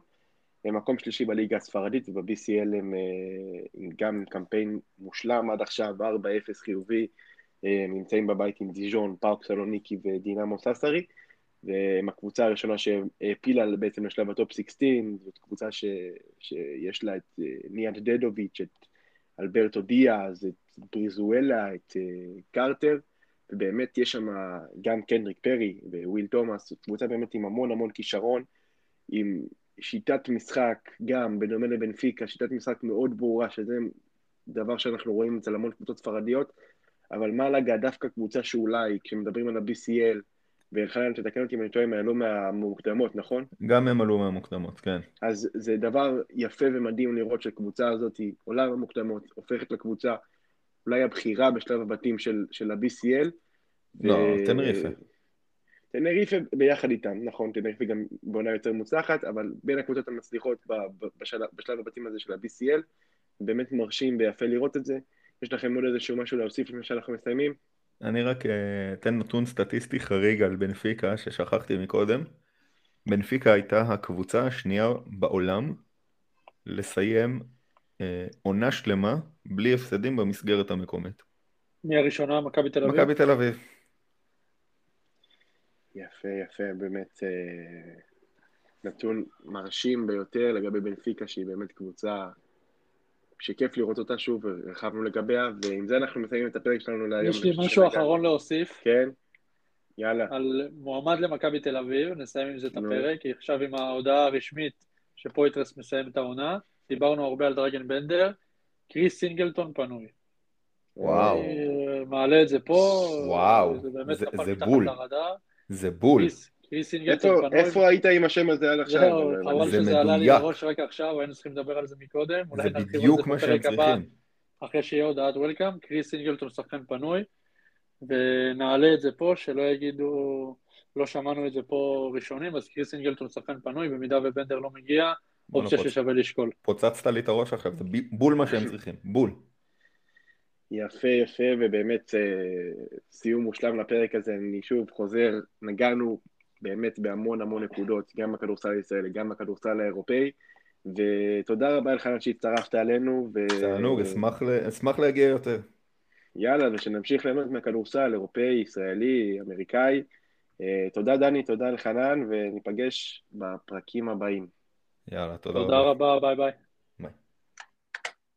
הם מקום שלישי בליגה הספרדית, וב-BCL הם אה, גם קמפיין מושלם עד עכשיו, 4-0 חיובי, הם נמצאים בבית עם דיז'ון, פאוק סלוניקי ודינמו סאסרי, והם הקבוצה הראשונה שהעפילה בעצם לשלב הטופ 16, זאת קבוצה ש, שיש לה את ניהאד דדוביץ', את אלברטו דיאז, את בריזואלה, את קרטר, ובאמת יש שם גם קנדריק פרי וויל תומאס, זאת קבוצה באמת עם המון המון כישרון, עם שיטת משחק, גם בדומה לבנפיקה, שיטת משחק מאוד ברורה, שזה דבר שאנחנו רואים אצל המון קבוצות ספרדיות, אבל מלאגה דווקא קבוצה שאולי, כשמדברים על ה-BCL, ואלחנן, תתקן אותי אם אני טועה, הם עלו מהמוקדמות, נכון? גם הם עלו מהמוקדמות, כן. אז זה דבר יפה ומדהים לראות שהקבוצה הזאת עולה מהמוקדמות, הופכת לקבוצה אולי הבכירה בשלב הבתים של, של ה-BCL. לא, ו... תנריפה. תנריפה ביחד איתם, נכון, תנריפה גם בעונה יותר מוצלחת, אבל בין הקבוצות המצליחות בשלב, בשלב הבתים הזה של ה-BCL, באמת מרשים ויפה לראות את זה. יש לכם עוד איזשהו משהו להוסיף לפני שאנחנו מסיימים? אני רק אה, אתן נתון סטטיסטי חריג על בנפיקה ששכחתי מקודם. בנפיקה הייתה הקבוצה השנייה בעולם לסיים אה, עונה שלמה בלי הפסדים במסגרת המקומית. מי הראשונה? מכבי תל אביב? מכבי תל אביב. יפה, יפה, באמת אה, נתון מרשים ביותר לגבי בנפיקה, שהיא באמת קבוצה שכיף לראות אותה שוב, הרחבנו לגביה, ועם זה אנחנו מסיימים את הפרק שלנו להיום. יש לי משהו אחרון להוסיף. כן, יאללה. על מועמד למכבי תל אביב, נסיים עם זה את הפרק, כי עכשיו עם ההודעה הרשמית שפויטרס מסיים את העונה, דיברנו הרבה על דרגן בנדר, קריס סינגלטון פנוי. וואו. מעלה את זה פה, וואו, זה באמת מתחת לרדאר. זה בול. איפה היית עם השם הזה עד עכשיו? זהו, חבל שזה עלה לי לראש רק עכשיו, היינו צריכים לדבר על זה מקודם. זה בדיוק מה שהם צריכים. אחרי שיהיה הודעת וולקאם, קריס סינגלטון שחקן פנוי, ונעלה את זה פה, שלא יגידו, לא שמענו את זה פה ראשונים, אז קריס סינגלטון שחקן פנוי, במידה ובנדר לא מגיע, אופציה ששווה לשקול. פוצצת לי את הראש עכשיו, זה בול מה שהם צריכים, בול. יפה, יפה, ובאמת סיום מושלם לפרק הזה. אני שוב חוזר, נגענו באמת בהמון המון נקודות, גם בכדורסל הישראלי, גם בכדורסל האירופאי, ותודה רבה לך שהצטרפת עלינו. ו... תענוג, אשמח, אשמח להגיע יותר. יאללה, ושנמשיך ליהנות מהכדורסל, אירופאי, ישראלי, אמריקאי. תודה דני, תודה לחנן, וניפגש בפרקים הבאים. יאללה, תודה, תודה רבה. תודה רבה, ביי ביי.